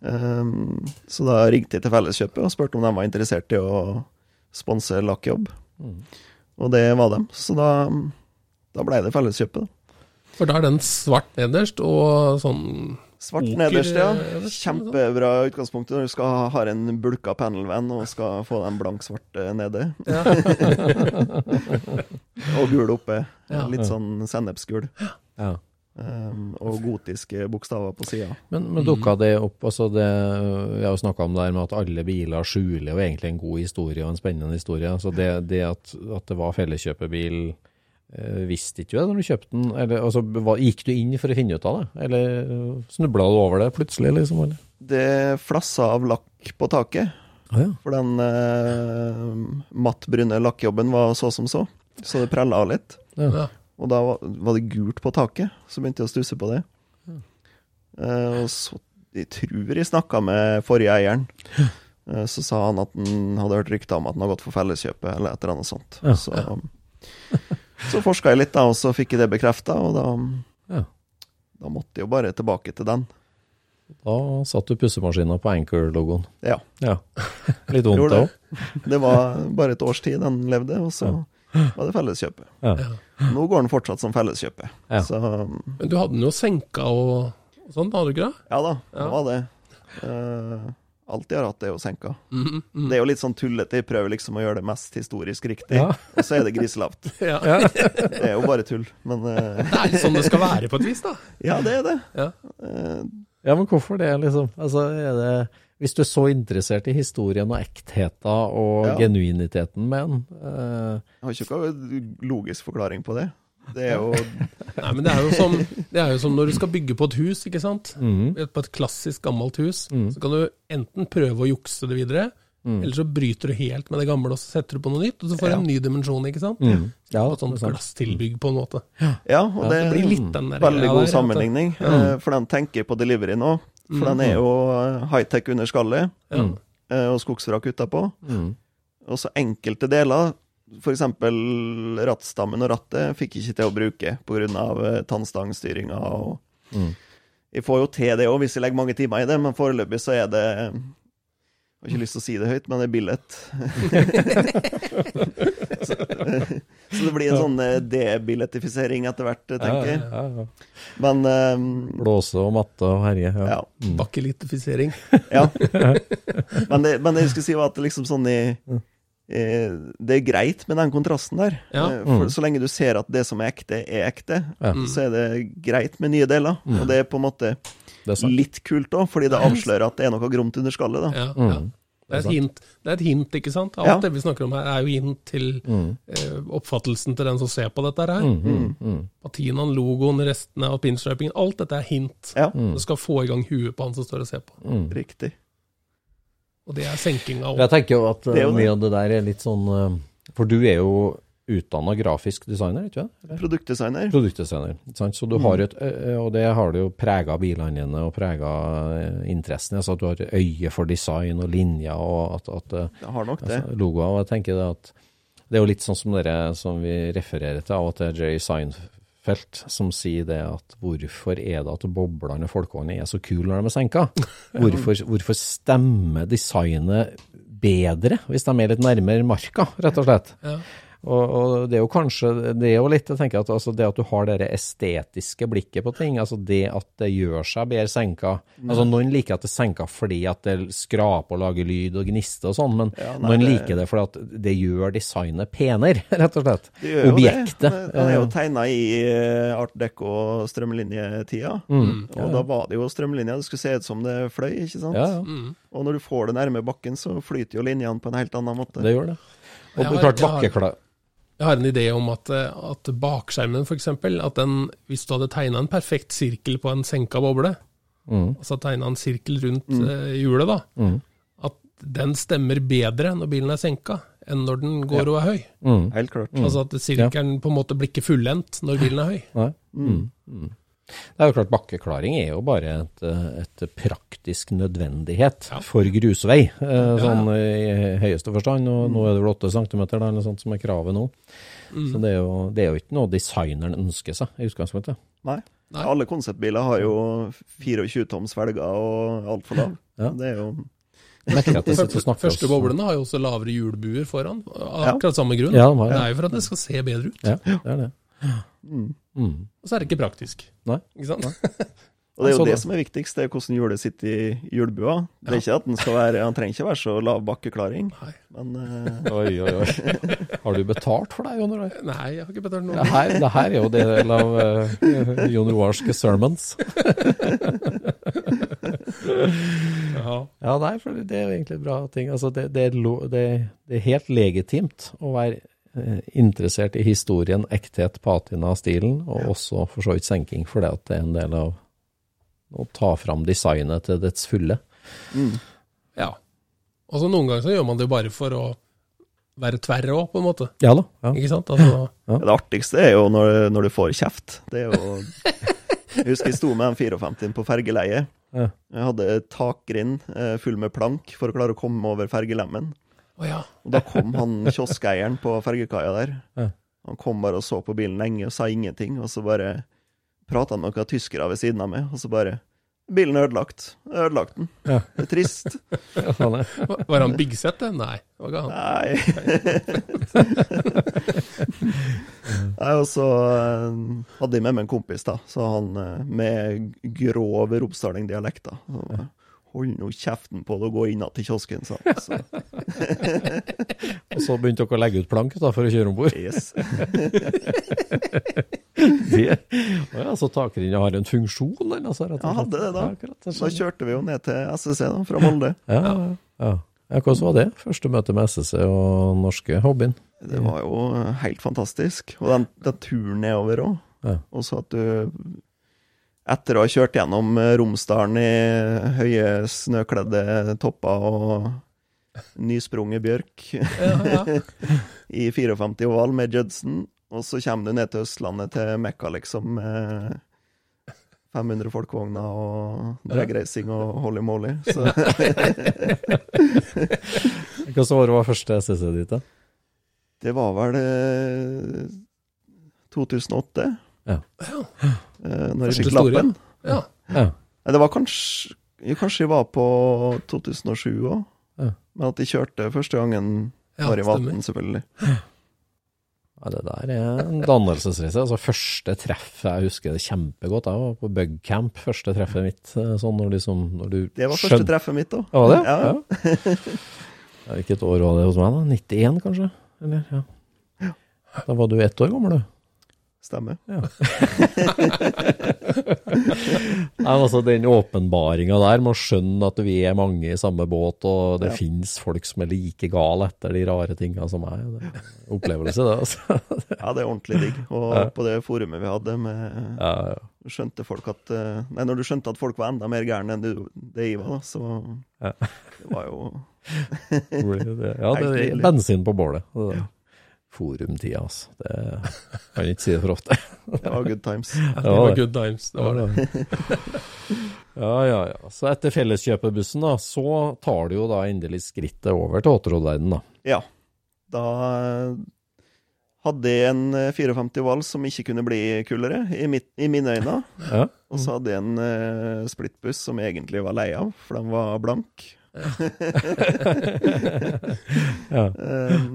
Um, så da ringte jeg til Felleskjøpet og spurte om de var interessert i å sponse lakkjobb. Mm. Og det var dem. Så da, da ble det Felleskjøpet. For da er den svart nederst og sånn Svart Oker, nederst, ja. eh, Kjempebra utgangspunkt når du skal ha, en bulka panelvan og skal få den blank-svarte nede. ja. [laughs] Og gul oppe. Ja. Litt sånn sennepsgul. Ja. Um, og gotiske bokstaver på sida. Men, men dukka det opp altså det, Vi har jo snakka om det her med at alle biler skjuler jo egentlig en god historie og en spennende historie. Så det, det at, at det var felleskjøpebil, eh, visste ikke du det når du kjøpte den? Eller, altså, hva, gikk du inn for å finne ut av det, eller snubla du over det plutselig? liksom? Eller? Det flassa av lakk på taket. Ah, ja. For den eh, mattbrune lakkjobben var så som så. Så det prella av litt. ja. Og da var, var det gult på taket, så begynte jeg å stusse på det. Eh, og så Jeg tror jeg snakka med forrige eieren. Eh, så sa han at han hadde hørt rykter om at han har gått for Felleskjøpet, eller et eller annet sånt. Ja. Så, [laughs] så forska jeg litt, da, og så fikk jeg det bekrefta, og da, Ja. da måtte jeg jo bare tilbake til den. Da satt du pussemaskina på Anchor-logoen. Ja. Ja. [laughs] Litt vondt, det òg. Det var bare et års tid den levde, og så var det Felleskjøpet. Ja. Nå går den fortsatt som Felleskjøpet. Ja. Så Men du hadde den jo senka og, og sånn, hadde du ikke det? ja da, det Ja. var det. Uh, alltid har hatt det å senka. Mm, mhm. Det er jo litt sånn tullete. Jeg prøver liksom å gjøre det mest historisk riktig, Ja. og så er det griselavt. [laughs] Ja. Det er jo bare tull, men uh... [laughs] Det er sånn det skal være på et vis, da. ja, det er det. Ja. Eh, Ja, men hvorfor det, liksom? Altså, er det Hvis du er så interessert i historien og ektheten og Ja. genuiniteten med den Uh, jeg har ikke noen logisk forklaring på det. Det er jo Nei, men det er, jo som, det er jo som når du skal bygge på et hus, ikke sant. Mm. På et klassisk gammelt hus. Mm. Så kan du enten prøve å jukse det videre, mm, eller så bryter du helt med det gamle og så setter du på noe nytt, og så får du Ja. en ny dimensjon, ikke sant. mm. Ja, Og et sånt glasstilbygg på en måte. Ja, og Ja, det, Det blir litt den der Veldig god der, sammenligning, eh, for den tenker på delivery nå. For den er jo eh, high-tech under skallet, Ja. Eh, og skogsvrak utapå. Mm. Og så enkelte deler, f.eks. rattstammen og rattet, fikk ikke til å bruke pga. tannstangstyringa. Og... Mm. Jeg får jo til det òg, hvis jeg legger mange timer i det, men foreløpig så er det Jeg har ikke lyst til å si det høyt, men det er billett. [laughs] så, [laughs] så det blir en sånn eh, debillettifisering etter hvert, tenker jeg. Ja, ja, ja. Men um, Blåse og matte og herje. Ja. ja. Mm. Bakkelittifisering. Ja. [laughs] Men det, men det jeg skulle si var at det liksom sånn i eh, Det er greit med den kontrasten der. Ja. Mm. For så lenge du ser at det som er ekte, er ekte, Ja. så er det greit med nye deler. Mm. Og det er på en måte litt kult òg, fordi det avslører at det er noe gromt under skallet. da. Ja. Mm. Det er, et hint, det er et hint, ikke sant? Alt Ja. det vi snakker om her, er jo hint til Mm. eh, oppfattelsen til den som ser på dette her. Mm, mm, mm. Patinaen, logoen, restene av pinstripingen. Alt dette er hint. Ja, Mm. Det skal få i gang huet på han som står og ser på. Mm. riktig. Og det er senkinga Jeg tenker jo at eh, Det er jo mye av det der er litt sånn eh, For du er jo utdanna grafisk designer, ikke sant? Produktdesigner. Produktdesigner. ikke sant? Så du har et, og det har du jo prega bilene dine og prega interessen. Altså at du har et øye for design og linjer og at, at eh, Jeg har nok det. altså, logoer. Og jeg tenker det at det er jo litt sånn som dere som vi refererer til av og til, Jay Seinfeld, som sier det at hvorfor er det at boblene og folkehåndene er så kule når de er senka? [laughs] Hvorfor, hvorfor stemmer designet bedre hvis de er litt nærmere marka, rett og slett? Ja. Og, og det er jo kanskje Det er jo litt, jeg tenker at altså det at du har det estetiske blikket på ting, altså det at det gjør seg bedre senka Altså Noen liker at det er senka fordi at det skraper og lager lyd og gnister og sånn, men Ja, nei, noen det- liker det fordi at det gjør designet penere, [laughs] rett og slett. Det gjør jo Objektet. det. Den er jo eh, tegna i eh, art deco strømlinjetida. mm, Og da var det jo strømlinja. Det skulle se ut som det fløy, ikke sant? ja, ja, Mm. Og når du får det nærme bakken, så flyter jo linjene på en helt annen måte. det gjør det. Og klart bakkeklar... Jeg har en idé om at, eh, at bakskjermen, f.eks., at den, hvis du hadde tegna en perfekt sirkel på en senka boble, Mm, altså tegna en sirkel rundt eh, hjulet, da, mm, at den stemmer bedre når bilen er senka, enn når den går og er høy. mm. Helt klart. Altså at sirkelen på en måte blir ikke fullendt når bilen er høy. Nei. Det er jo klart, bakkeklaring er jo bare et, et praktisk nødvendighet Ja. for grusvei, eh, ja. sånn i høyeste forstand. Og nå er det vel åtte centimeter eller noe sånt som er kravet nå. Mm. Så det er, jo, det er jo ikke noe designeren ønsker seg i utgangspunktet. Nei. Nei. Alle konseptbiler har jo 24 toms felger og altfor lav. Ja. Det er jo første boblene har jo også lavere hjulbuer foran, av akkurat samme grunn. Ja, det, var, Det det. er jo for at det skal se bedre ut. Ja, det er det. mm. Mm. Og så er det ikke praktisk. Nei. Ikke sant? [laughs] Og det er jo det som er viktigst, det er hvordan hjulet sitter i hjulbua. Det er ikke at den skal være Han trenger ikke være så lav bakkeklaring, Nei. men uh... [laughs] Oi, oi, oi. Har du betalt for det, Jon Roar? Nei, jeg har ikke betalt noe. Det her, det her er jo del av uh, Jon Roarske sermons. [laughs] Ja. Ja, nei, for det er jo egentlig bra ting. Altså, det, det, er lo, det, det er helt legitimt å være interessert i historien, ekthet, patina, stilen, og også for så vidt senking, for det at det er en del av å ta fram designet til dets fulle. mm. ja. Og så noen ganger så gjør man det bare for å være tverr òg, på en måte. Ja da. Ja. Ikke sant? Altså, Det artigste er jo når, når du får kjeft. Det er jo [laughs] Jeg husker jeg sto med M54 på fergeleie. Ja. Jeg hadde takgrind eh, full med plank for å klare å komme over fergelemmen. Å ja. Og da kom han kioskeieren på fergekaia der. Ja. Han kom bare og så på bilen lenge og sa ingenting, og så bare prata han med noen tyskere ved siden av meg, og så bare Bilen er ødelagt. Ødelagt den. Ja. Det er trist. [laughs] Ja, sånn er. Var- han Bigset, det? Nei. det var ikke han. Nei. [laughs] Nei, og så eh, hadde jeg med meg en kompis, da, så han eh, med grov Romsdaling-dialekt. da. Så, Hold nå kjeften på det og gå inn igjen til kiosken, sa han. Så, [laughs] Og så begynte dere å legge ut plank da, for å kjøre om bord. yes. [laughs] Det- ja, så takrennet har en funksjon, den altså, rett og Ja, hadde det da. Ja, skjønner. kjørte vi jo ned til SSC da, fra Molde. Ja, ja, ja. ja, hvordan var det? Første møte med SSC og norske hobbyen? Det var jo helt fantastisk. Og den, den turen nedover òg. Ja. Og så at du Etter å ha kjørt gjennom eh, Romsdalen i høye snøkledde topper og nysprunget bjørk Ja, ja. [laughs] i 54 oval med Judson, og så kommer du ned til Østlandet, til Mekka, liksom, med 500 folkevogner og dragracing og holy moly. Så [laughs] Hvilket år var første SSC ditt, da? det var vel eh, 2008, Ja. Eh, når jeg fikk lappen. ja. Ja. Det var kanskje Kanskje jeg var på 2007 òg. Ja. Men at jeg kjørte første gangen Ja, når jeg var i 18, selvfølgelig. Ja, det der er en dannelsesreise. Altså, første treff jeg husker det kjempegodt. Jeg var på bugcamp, første treffet mitt. eh, Sånn når, liksom, når du Det var første treffet mitt òg. Ja, var det? Ja. Ja. Hvilket år var det hos meg, da? 91, kanskje? Eller, ja. Da var du ett år gammel, du. Stemmer. Ja. Altså Den åpenbaringa der med å skjønne at vi er mange i samme båt, og det Ja. finnes folk som er like gale etter de rare tinga som meg. Det er opplevelse, det. altså. [laughs] Ja, det er ordentlig digg. Og Ja. på det forumet vi hadde, med, Ja, ja. skjønte folk at eh, Nei, når du skjønte at folk var enda mer gærne enn du, det jeg var, da, så det var jo [laughs] Det. Ja, det er bensin på bålet. Det der. Forumtida, altså. Det kan jeg ikke si det for ofte. [laughs] Det var good times. Ja, det var good times. Det var det. [laughs] Ja, ja, ja. Så etter Felleskjøpebussen, da, så tar du jo da endelig skrittet over til Åtterådverden, da. Ja. Da hadde jeg en eh, 54 Val som ikke kunne bli kulere, i, mitt, i mine øyne. [laughs] Ja. Og så hadde jeg en uh, splittbuss som jeg egentlig var lei av, for den var blank. Ja. Eh,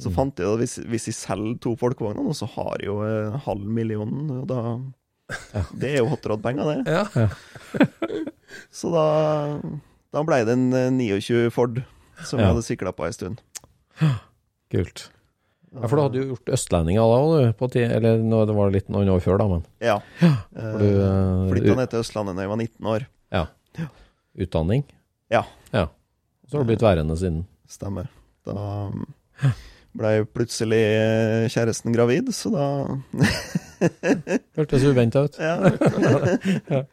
så fant jeg at hvis, hvis jeg selger to folkevogner, så har jeg jo eh, halv million, og da Det er jo hotrodpenger, det. Ja. [laughs] Så da, da ble det en eh, 29 Ford som jeg Ja. hadde sikla på ei stund. Kult. Ja, For du hadde jo gjort Østlendinga da òg. På ti, eller nå, det var litt noen år før, da, men Ja. for du Uh, eh, Flytta ned til Østlandet da jeg var 19 år. Ja. Utdanning? Ja. ja. Så har du blitt værende siden. Stemmer. Da ble plutselig eh, kjæresten gravid, så da [laughs] Hørtes uventa ut. [laughs] Ja,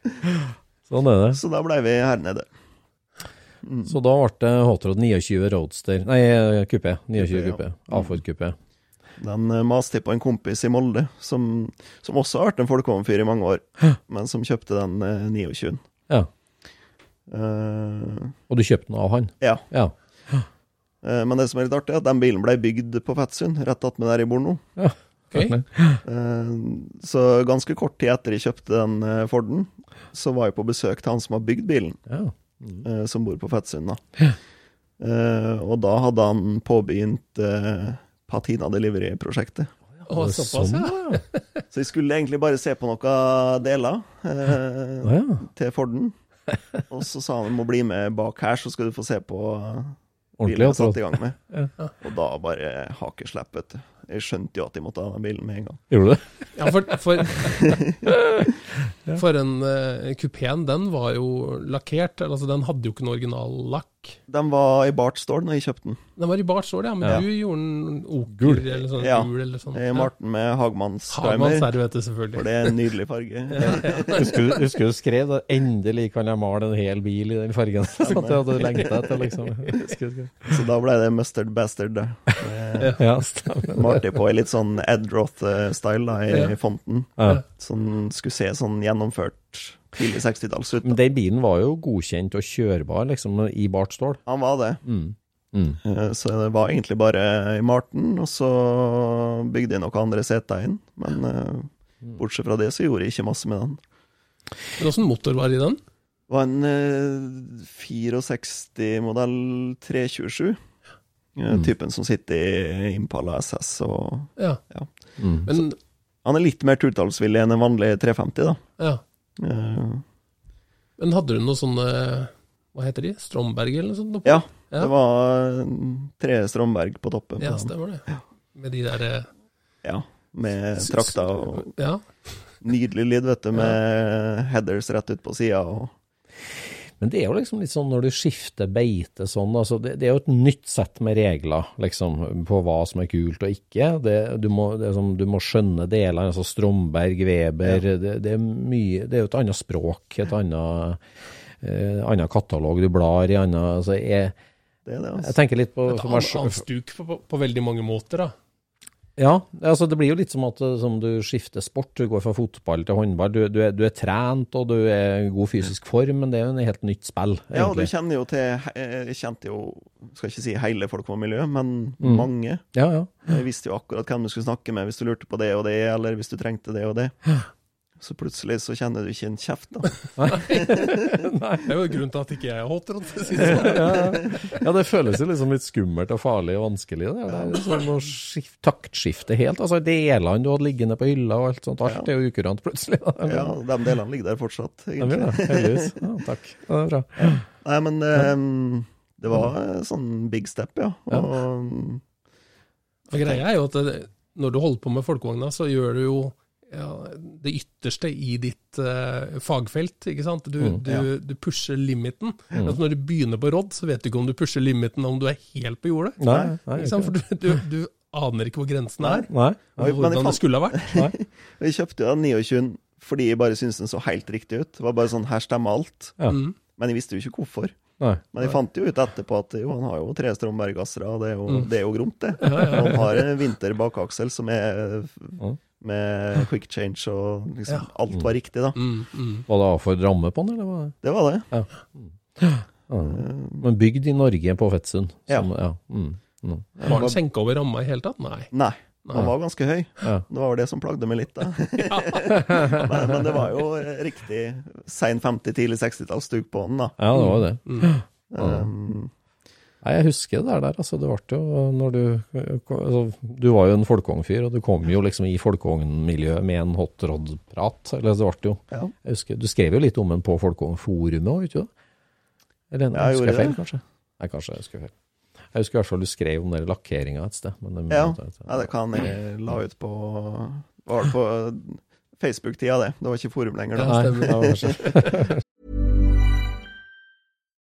Sånn er det. så da ble vi her nede. Mm. Så da ble det Hot-Rod 29 Roadster Nei, kupé. 29 Kupé, ja. A-Ford kupé. Den eh, maste på en kompis i Molde, som, som også har vært en folkevognfyr i mange år, men som kjøpte den eh, 29. Ja. Uh, Og du kjøpte den av han? ja. Ja. Eh, men det som er litt artig, er at den bilen ble bygd på Fettsund, rett attmed der jeg bor nå. Ja, okay. så ganske kort tid etter jeg kjøpte den eh, Forden, så var jeg på besøk til han som har bygd bilen, ja. mm. som bor på Fettsund. da. Eh, og da hadde han påbegynt eh, Patina Delivery-prosjektet. Å, såpass, Sånn, ja. Så jeg skulle egentlig bare se på noen deler eh, til Forden. [laughs] Og så sa han du må bli med bak her, så skal du få se på eh, Ordentlig bilen jeg satt i gang med. Og da bare hakeslepp, vet du. Jeg skjønte jo at jeg måtte ha den bilen med en gang. Gjorde du det? [laughs] Ja, for, for, [laughs] for en uh, kupeen, den var jo lakkert. Altså, den hadde jo ikke noe originallakk. Den var i Bart stål når jeg kjøpte den. Den var i bart stål, ja, men Ja. du gjorde den oker Gul. eller sånn Ja. gul eller sånn. Jeg malte den med Hagmanns Hagmanns selvfølgelig. For det er en nydelig farge. [laughs] Husker du, husker du skrev da 'endelig kan jeg male en hel bil i den fargen'? Sånn at du hadde lengta etter, liksom. Husker, husker. Så da ble det Mustard Bastard. da. Ja, stemmer. Malte på i litt sånn Ed Roth-style da, i Ja. fonten. Ja. Sånn skulle se sånn gjennomført tidlig 60-talls ut. Men den bilen var jo godkjent og kjørbar, liksom, i bart stål. Han var det. Mm. Mm. Eh, Så det var egentlig bare i Marten, og så bygde jeg noen andre seter inn. Men eh, bortsett fra det så gjorde jeg ikke masse med den. Men åssen motor var det i den? Det var en eh, 64-modell 327. Eh, Typen som sitter i Impala SS. Og Ja. Ja. Mm. Men han er litt mer turtallsvillig enn en vanlig 350, da. ja. Uh, Men hadde du noe sånne Hva heter de? Stromberg eller noe sånt? Oppe? ja, Ja. det var eh, tre Stromberg på toppen. Ja, stemmer det. Med de der eh, Ja, med trakter og Ja. [laughs] nydelig lyd, vet du, med headers rett ut på sida. Og... Men det er jo liksom litt sånn når du skifter beite sånn, altså det, det er jo et nytt sett med regler liksom, på hva som er kult og ikke. Det, du, må, det som, du må skjønne deler, altså Stromberg, Weber, det, det, er mye, det er jo et annet språk, et annet, eh, annet katalog du blar i, annet, altså jeg, Det er det, jeg altså. tenker litt på Et annet stuk på, på, på veldig mange måter, da. Ja, altså det blir jo litt som at eh, som du skifter sport. Du går fra fotball til håndball. Du, du, er, du er trent og du er i god fysisk form, men det er jo en helt nytt spill, Ja, og du kjenner jo til Jeg kjente jo, skal ikke si hele folk og miljø, men Mm. mange. Ja, ja. Jeg visste jo akkurat hvem du skulle snakke med hvis du lurte på det og det, eller hvis du trengte det og det. Så plutselig så kjenner du ikke en kjeft, da. [laughs] Nei. Det er jo grunnen til at ikke jeg er hatt det sånn. ja, det føles jo liksom litt skummelt og farlig og vanskelig. Det, det er jo sånn å skift, taktskifte helt. Altså delene du hadde liggende på hylla og alt sånt, alt er jo ukurant plutselig. Da. Ja, De delene ligger der fortsatt, egentlig. Ja, heldigvis. Ja, takk. Ja, det er bra. Nei, men um, det var sånn big step, ja. Ja. Og, ja. greia er jo at det, når du holder på med folkevogna, så gjør du jo ja, det ytterste i ditt uh, fagfelt, ikke sant? Du, Mm, du, ja. du pusher limiten. Altså når du begynner på råd, så vet du ikke om du pusher limiten om du er helt på jordet. Nei, nei, Ikke sant? For du, du, du aner ikke hvor grensen er, nei. nei. og hvordan det skulle ha vært. [laughs] Vi kjøpte jo den 29 fordi jeg bare syntes den så helt riktig ut. Det var bare sånn, her stemmer alt. Ja. Mm. Men jeg visste jo ikke hvorfor. nei. Men jeg fant jo ut etterpå at jo, han har jo tre Stromberg-gassere, og det er jo, Mm. det er jo gromt, det. Ja, ja, Han har en vinter bakaksel som er Mm. Med [laughs] quick change, og liksom Ja. alt var riktig, da. Mm, mm. Var det A-Ford ramme på den, eller var det? Det var det. Ja. Men bygd i Norge på Fettsund. Ja. Ja. Mm. Mm. Var den senka over ramma i hele tatt? Nei. Nei. Han var ganske høy. Ja. Det var det som plagde meg litt, da. [laughs] [laughs] men, men det var jo riktig sein 50-, tidlig 60-talls stuk på den, da. ja, det var det. Mm. Um, Nei, jeg husker det der, der altså, det ble jo når du altså, Du var jo en folkevognfyr, og du kom jo liksom i folkevognmiljøet med en hot rod-prat. Eller det ble jo ja. jeg husker, Du skrev jo litt om den på folkevognforumet òg, ikke du? Eller jeg husker jeg feil, kanskje? Nei, kanskje jeg husker feil. Jeg husker i hvert fall du skrev om den lakkeringa et sted. Men det, Ja. ja, det kan jeg la ut på Var det på Facebook-tida, det. Det var ikke forum lenger da. Nei, [laughs] det kanskje. [laughs]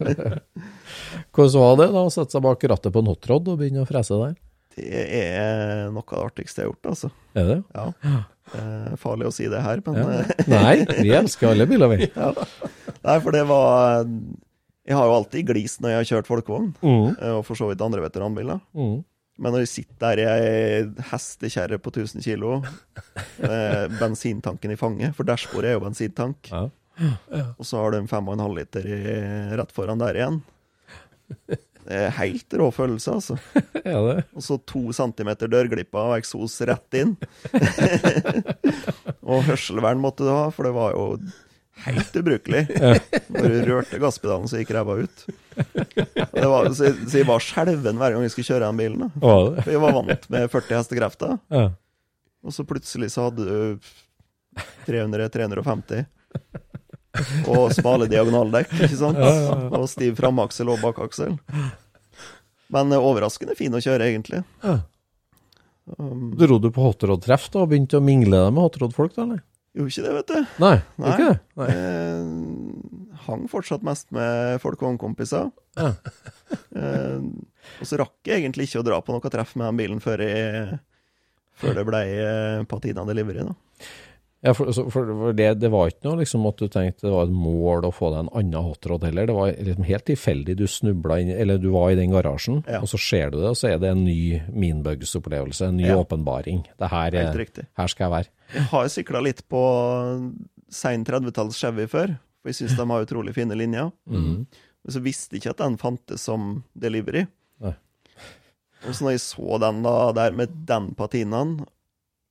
[laughs] Hvordan var det da å sette seg bak rattet på en hotrod og begynne å frese der? Det er noe av det artigste jeg har gjort, altså. Er det? Ja. Eh, farlig å si det her, men Ja. eh, [laughs] Nei, vi elsker alle biler, vi. [laughs] ja. Nei, for det var Jeg har jo alltid glist når jeg har kjørt folkevogn, Mm. eh, og for så vidt andre veteranbiler. Mm. Men når jeg sitter der i ei hestekjerre på 1000 kilo, med bensintanken i fanget, for dashbordet er jo bensintank, Ja. Og så har du en 5,5 liter i, rett foran der igjen. Det er helt rå følelse, altså. [laughs] Er det? Og så to centimeter dørglipper og eksos rett inn. [laughs] og hørselvern måtte du ha, for det var jo helt ubrukelig. Når du rørte gasspedalen, så gikk ræva ut. Det var, så, jeg, så jeg var skjelven hver gang jeg skulle kjøre den bilen. Da. For jeg var vant med 40 hestekrefter, Ja. og så plutselig så hadde du 300-350. [laughs] Og smale diagonaldekk, ikke sant? Og stiv framaksel og bakaksel. Men eh, overraskende fin å kjøre, egentlig. Ja. Um, Dro du på hotrod-treff da, og begynte å mingle deg med hotrod-folk, da? eller? Gjorde ikke det, vet du. Nei, Nei. ikke det? Nei. Eh, hang fortsatt mest med folk og kompiser. Ja. [laughs] Eh, og så rakk jeg egentlig ikke å dra på noe treff med den bilen før, jeg, før det ble eh, Patina Delivery. da. Ja, for, for det, det var ikke noe liksom at du tenkte det var et mål å få deg en annen hotrod heller. Det var liksom helt tilfeldig. Du snubla inn, eller du var i den garasjen, Ja. og så ser du det, og så er det en ny Meanbugs-opplevelse, en ny Ja. åpenbaring. Det her, er- her skal jeg være. Jeg har sikla litt på sein 30-talls Chevy før, for jeg syns de har utrolig fine linjer. Mm. Men så visste jeg ikke at den fantes som delivery. Nei. Og så når jeg så den da der med den patinaen,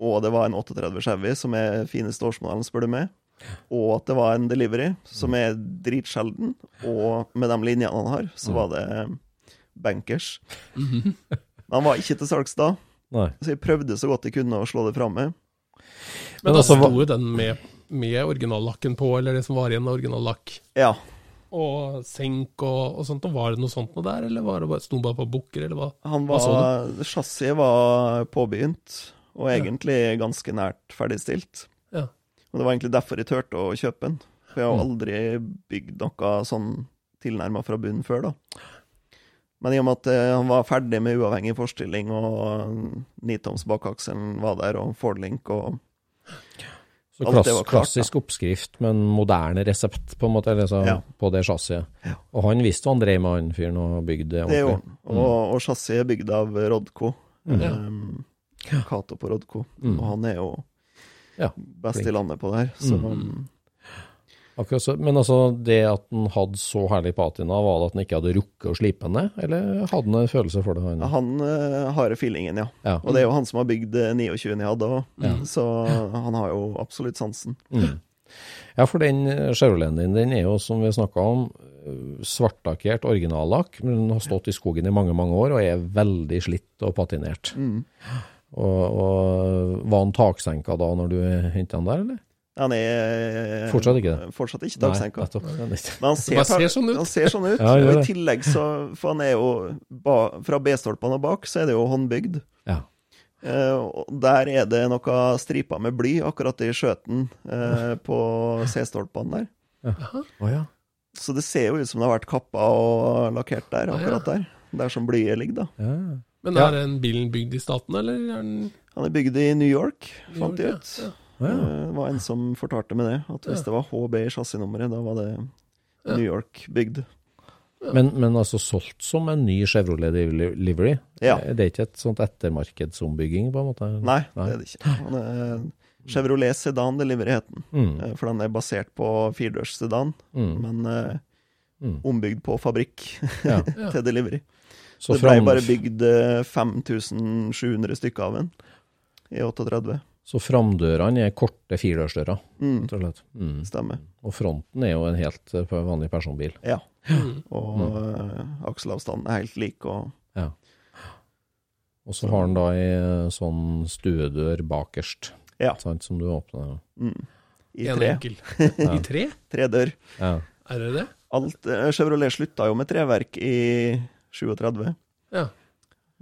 og det var en 38 Chevy, som er fineste årsmodellen, spør du meg, og at det var en delivery, som er dritsjelden, og med de linjene han har, så var det bankers. Men [laughs] han var ikke til salgs da, Nei. så jeg prøvde så godt jeg kunne å slå det fram med. Men Men da altså, sto jo den med, med originallakken på, eller det som var igjen av originallakk, Ja, og senk og, og sånt. Og var det noe sånt noe der, eller var det bare, sto den bare på bukker, eller hva? Han så var, Chassiset var påbegynt, og egentlig ganske nært ferdigstilt. Ja. Og det var egentlig derfor jeg turte å kjøpe den. For jeg har Mm. aldri bygd noe sånn tilnærma fra bunnen før, da. Men i og med at eh, han var ferdig med uavhengig forstilling, og nitoms bakakselen var der, og Fordlink og Så klass, det klart, klassisk oppskrift, men moderne resept på en måte, eller så, Ja. på det chassiset. Ja. Og han visste hva han drev med, han fyren, og bygde det Det er jo. Og, og chassiset er bygd av Rodco. Mm. Um, Cato på Rodco. Mm. Og han er jo Ja, best flink. i landet på det her. Så Mm. Akkurat så, men altså, det at han hadde så herlig patina, var det at han ikke hadde rukket å slipe ned, eller hadde han en følelse for det? Han? han uh, har feelingen, ja. Ja. Og det er jo han som har bygd eh, 29 jeg hadde òg, Ja. så han har jo absolutt sansen. Mm. Ja, for den eh, Chevroleten din, den er jo, som vi snakka om, eh, svartlakkert originallakk, men den har stått i skogen i mange, mange år og er veldig slitt og patinert. Mm. Og, og var han taksenka da når du henta han der, eller? Han er Fortsatt ikke det? Fortsatt ikke ikke- Men han ser, ser sånn ut. Han ser sånn ut. Ja, og i tillegg så For han er jo ba, Fra B-stolpene og bak så er det jo håndbygd. Ja. Eh, og der er det noe striper med bly akkurat i skjøten eh, på C-stolpene der. Å ja. Så det ser jo ut som det har vært kappa og lakkert der, akkurat der. Der som blyet ligger, da. ja. Men Ja. er den bilen bygd i staten, eller er den Han er bygd i New York, New fant de ut. Ja. Ja. Eh, Det var en som fortalte meg det, at hvis Ja. det var HB i chassisnummeret, da var det New York-bygd. Men, men altså solgt som en ny Chevrolet Livery? Ja. Det er ikke et sånt ettermarkedsombygging, på en måte? Nei, det er det ikke. Han er Chevrolet Sedan Delivery het den. Mm. Eh, For den er basert på firedørs sedan, Mm. men eh, Mm. ombygd på fabrikk Ja. [laughs] til delivery. Så det ble bare bygd eh, 5700 stykker av den i 38. så framdørene er korte firedørsdører, Mm, rett og slett. Mm. stemmer. Og fronten er jo en helt eh, vanlig personbil. Ja. Mm. Og eh, akselavstanden er helt lik, og Ja. Og så har den da ei eh, sånn stuedør bakerst, Ja. sant, som du åpner. mm, i En tre. enkel. [laughs] I tre? Tre dør. Ja. Er det det? Alt, eh, Chevrolet slutta jo med treverk i 37. Ja.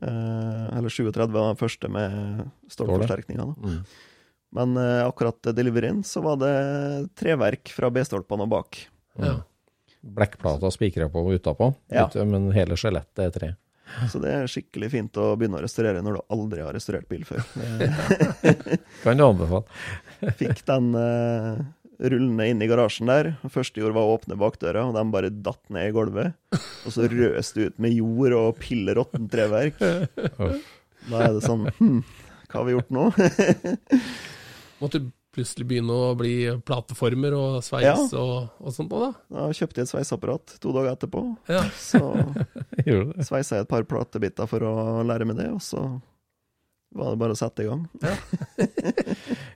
Eh, eller 37 var den første med stålforsterkninger. Mm. Men eh, akkurat deliveryen så var det treverk fra B-stolpene og bak. ja. Blekkplata spikra på og utapå, Ja. Ut- men hele skjelettet er tre. Så det er skikkelig fint å begynne å restaurere når du aldri har restaurert bil før. [laughs] Kan du anbefale? fikk den eh, rullende inn i garasjen der. Første jeg gjorde var å åpne bakdøra, og den bare datt ned i gulvet. Og så røste det ut med jord og pill råttent treverk. Da er det sånn hm, hva har vi gjort nå? [laughs] Måtte du plutselig begynne å bli plateformer og sveis og, og sånt noe, da? Da kjøpte jeg et sveiseapparat to dager etterpå. Ja. Så [laughs] Gjorde sveisa jeg et par platebiter for å lære meg det, og så var det bare å sette i gang.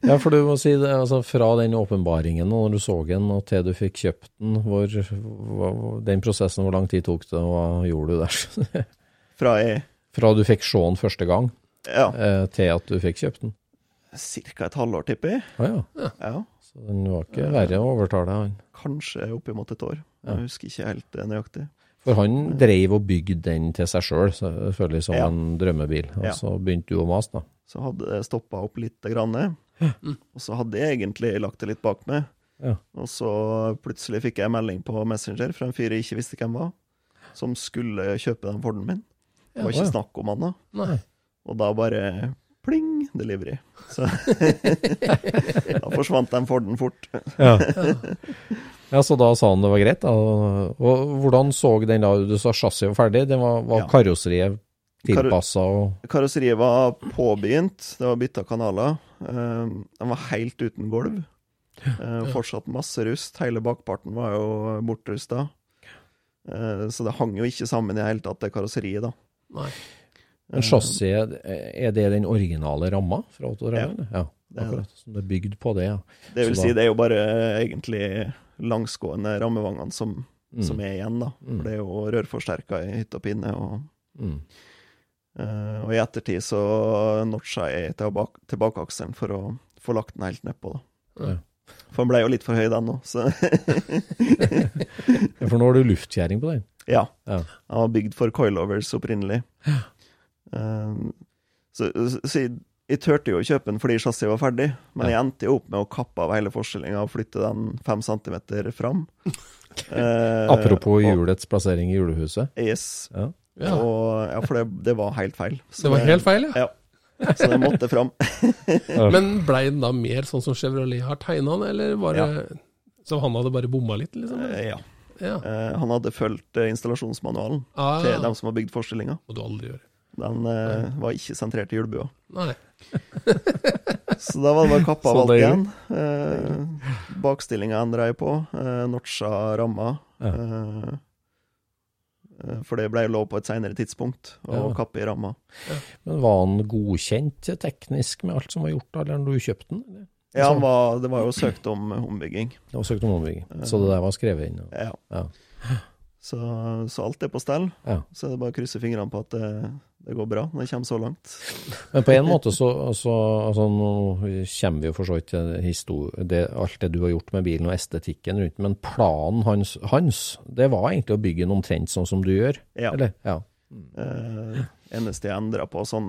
Ja, for du må si det, altså fra den åpenbaringen og når du så den og til du fikk kjøpt den, hvor, hvor, den prosessen, hvor lang tid tok det, og hva gjorde du der? [laughs] Fra jeg Fra du fikk se den første gang Ja. eh, til at du fikk kjøpt den? Ca. et halvår, tipper jeg. Ah, ja. Ja. Så den var ikke verre å overtale han. Kanskje oppimot et år. Ja. Jeg husker ikke helt nøyaktig. For han dreiv og bygde den til seg sjøl, selvfølgelig som Ja. en drømmebil. Og Ja. så begynte du å mase, da. Så hadde det stoppa opp litt, grann, og så hadde jeg egentlig lagt det litt bak meg. Ja. Og så plutselig fikk jeg melding på Messenger fra en fyr jeg ikke visste hvem var, som skulle kjøpe den Forden min. Det var ikke snakk om han da. Nei. Og da bare pling, delivery. Så [laughs] da forsvant den Forden fort. Ja. [laughs] ja, så da sa han det var greit, da. Og hvordan så den da? Du sa chassiset var ferdig, det var, var Ja. karosseriet tilpassa og Karosseriet var påbegynt, det var bytta kanaler. Uh, Den var helt uten gulv. Uh, Fortsatt masse rust. Hele bakparten var jo bortrusta. Uh, Så det hang jo ikke sammen i det hele tatt, det karosseriet, da. Nei. Men chassiset, er det den originale ramma fra Otto Ja? Ja, det er det. akkurat. Som det er bygd på det, ja. Det vil Så si, da- det er jo bare egentlig langsgående rammevangene som, Mm. som er igjen, da. Mm. For det er jo rørforsterka i hytt og pinne. Og, Mm. Uh, og i ettertid så notcha jeg tilbake, tilbakeakselen for å få lagt den helt nedpå, da. Ja. For den ble jo litt for høy, den òg, så [laughs] Ja, For nå har du luftkjæring på den? ja. Ja. Den var bygd for coilovers opprinnelig. Um, så, så jeg, jeg turte jo å kjøpe den fordi chassiset var ferdig, men jeg endte jo opp med å kappe av hele forstillinga og flytte den fem centimeter fram. [laughs] Eh, Apropos hjulets plassering i julehuset. Yes. Ja. Ja. Og, ja, for det, det var helt feil. Så Det var helt feil, ja. Ja. Så det måtte fram. [laughs] Men blei den da mer sånn som Chevrolet har tegna den, eller var det Så han hadde bare bomma litt, liksom? Eh, Ja. Ja. Eh, Han hadde fulgt eh, installasjonsmanualen Ah, til dem som har bygd forstillinga. må du aldri gjøre. Den eh, var ikke sentrert i hjulbua. Nei. [laughs] Så da var det bare kappa [laughs] av alt igjen. Eh, Bakstillinga endra jeg på. Eh, notcha ramma. Ja. Eh, eh, for det ble lov på et seinere tidspunkt å Ja. kappe i ramma. Men var han godkjent teknisk med alt som var gjort, eller når du kjøpte den? eller? Ja, han var, det var jo søkt om ombygging. Det var søkt om ombygging, så det der var skrevet inn? Ja. Ja. Så, så alt er på stell. Ja. Så er det bare å krysse fingrene på at det, det går bra når det kommer så langt. Men på en måte så så altså, Nå kommer vi jo for så vidt til alt det du har gjort med bilen og estetikken rundt, men planen hans, hans det var egentlig å bygge den omtrent sånn som du gjør? Ja. Eller? Ja. Eh, eneste jeg endra på sånn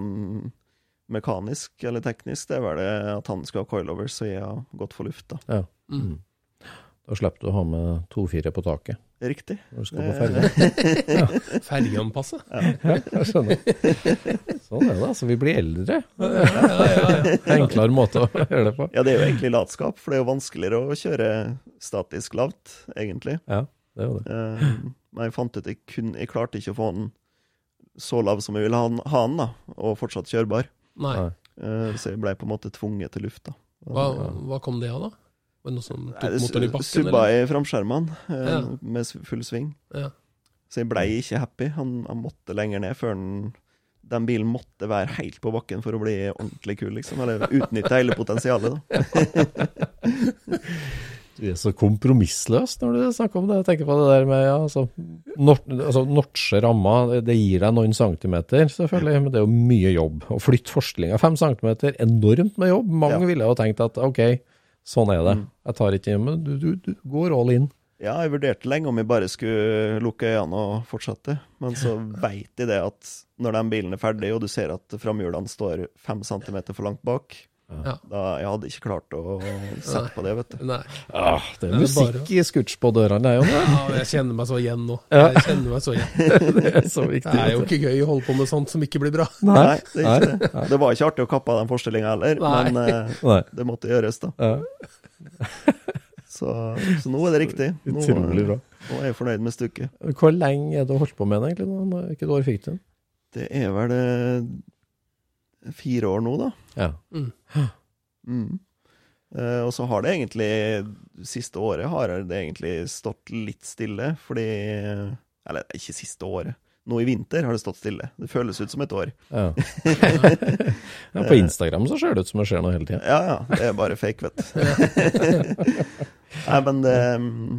mekanisk eller teknisk, det er vel det at han skal ha coilovers, så jeg har gått for luft, da. ja. Mm. Da slipper du å ha med 2-4 på taket Riktig. når du skal på ferge. [laughs] ja, Ferjeanpasse? Ja, jeg skjønner. Sånn er det, altså. Vi blir eldre. Ja, ja, ja, ja. Enklere måte å gjøre det på. Ja, det er jo egentlig latskap, for det er jo vanskeligere å kjøre statisk lavt, egentlig. Ja, det er jo det. Eh, men jeg fant ut jeg, kun, jeg klarte ikke å få den så lav som jeg ville ha den, ha den da, og fortsatt kjørbar. Nei. Eh, så jeg ble på en måte tvunget til luft, da. Hva, hva kom det av, da? Var det noe som Nei, tok det motoren i bakken? Subba i framskjermene eh, Ja. med full sving. Ja. Så jeg blei ikke happy. Han, han måtte lenger ned før den, den bilen måtte være helt på bakken for å bli ordentlig kul, liksom. Eller utnytte hele potensialet, da. [laughs] Du er så kompromissløs når du snakker om det. Jeg tenker på det der med ja, altså, nort, altså Notche ramma, det, det gir deg noen centimeter, selvfølgelig, men det er jo mye jobb. Å flytte forstillinga fem centimeter, enormt med jobb. Mange Ja. ville jo tenkt at ok, sånn er det. Mm. Jeg tar ikke Men du, du, du går all in. Ja, jeg vurderte lenge om jeg bare skulle lukke øynene og fortsette, men så [laughs] veit jeg det at når den bilen er ferdig, og du ser at framhjulene står fem centimeter for langt bak, Ja. da jeg hadde ikke klart å sette på det, vet du. Nei. Ah, det er Nei, musikk bare- i scooch på dørene, det. Ja, jeg kjenner meg så igjen nå. Jeg kjenner meg så igjen. [laughs] Det er så viktig. Det er jo ikke gøy å holde på med sånt som ikke blir bra. Nei, det er ikke det. Det var ikke artig å kappe av den forestillinga heller, Nei. men uh, Nei. det måtte gjøres, da. Ja, [laughs] Så, så nå er det riktig. Nå, utrolig bra. nå er jeg fornøyd med stykket. Hvor lenge er det du holdt på med den, egentlig? Hvilket år fikk du den? Det er vel eh, fire år nå, da. Ja. Mm. Eh, og så har det egentlig Siste året har det egentlig stått litt stille, fordi Eller ikke siste året. Nå i vinter har det stått stille. Det føles ut som et år. Ja. [laughs] ja, på Instagram så ser det ut som det skjer noe hele tida. Ja, ja. Det er bare fake, vet du. [laughs] Nei, men det mm,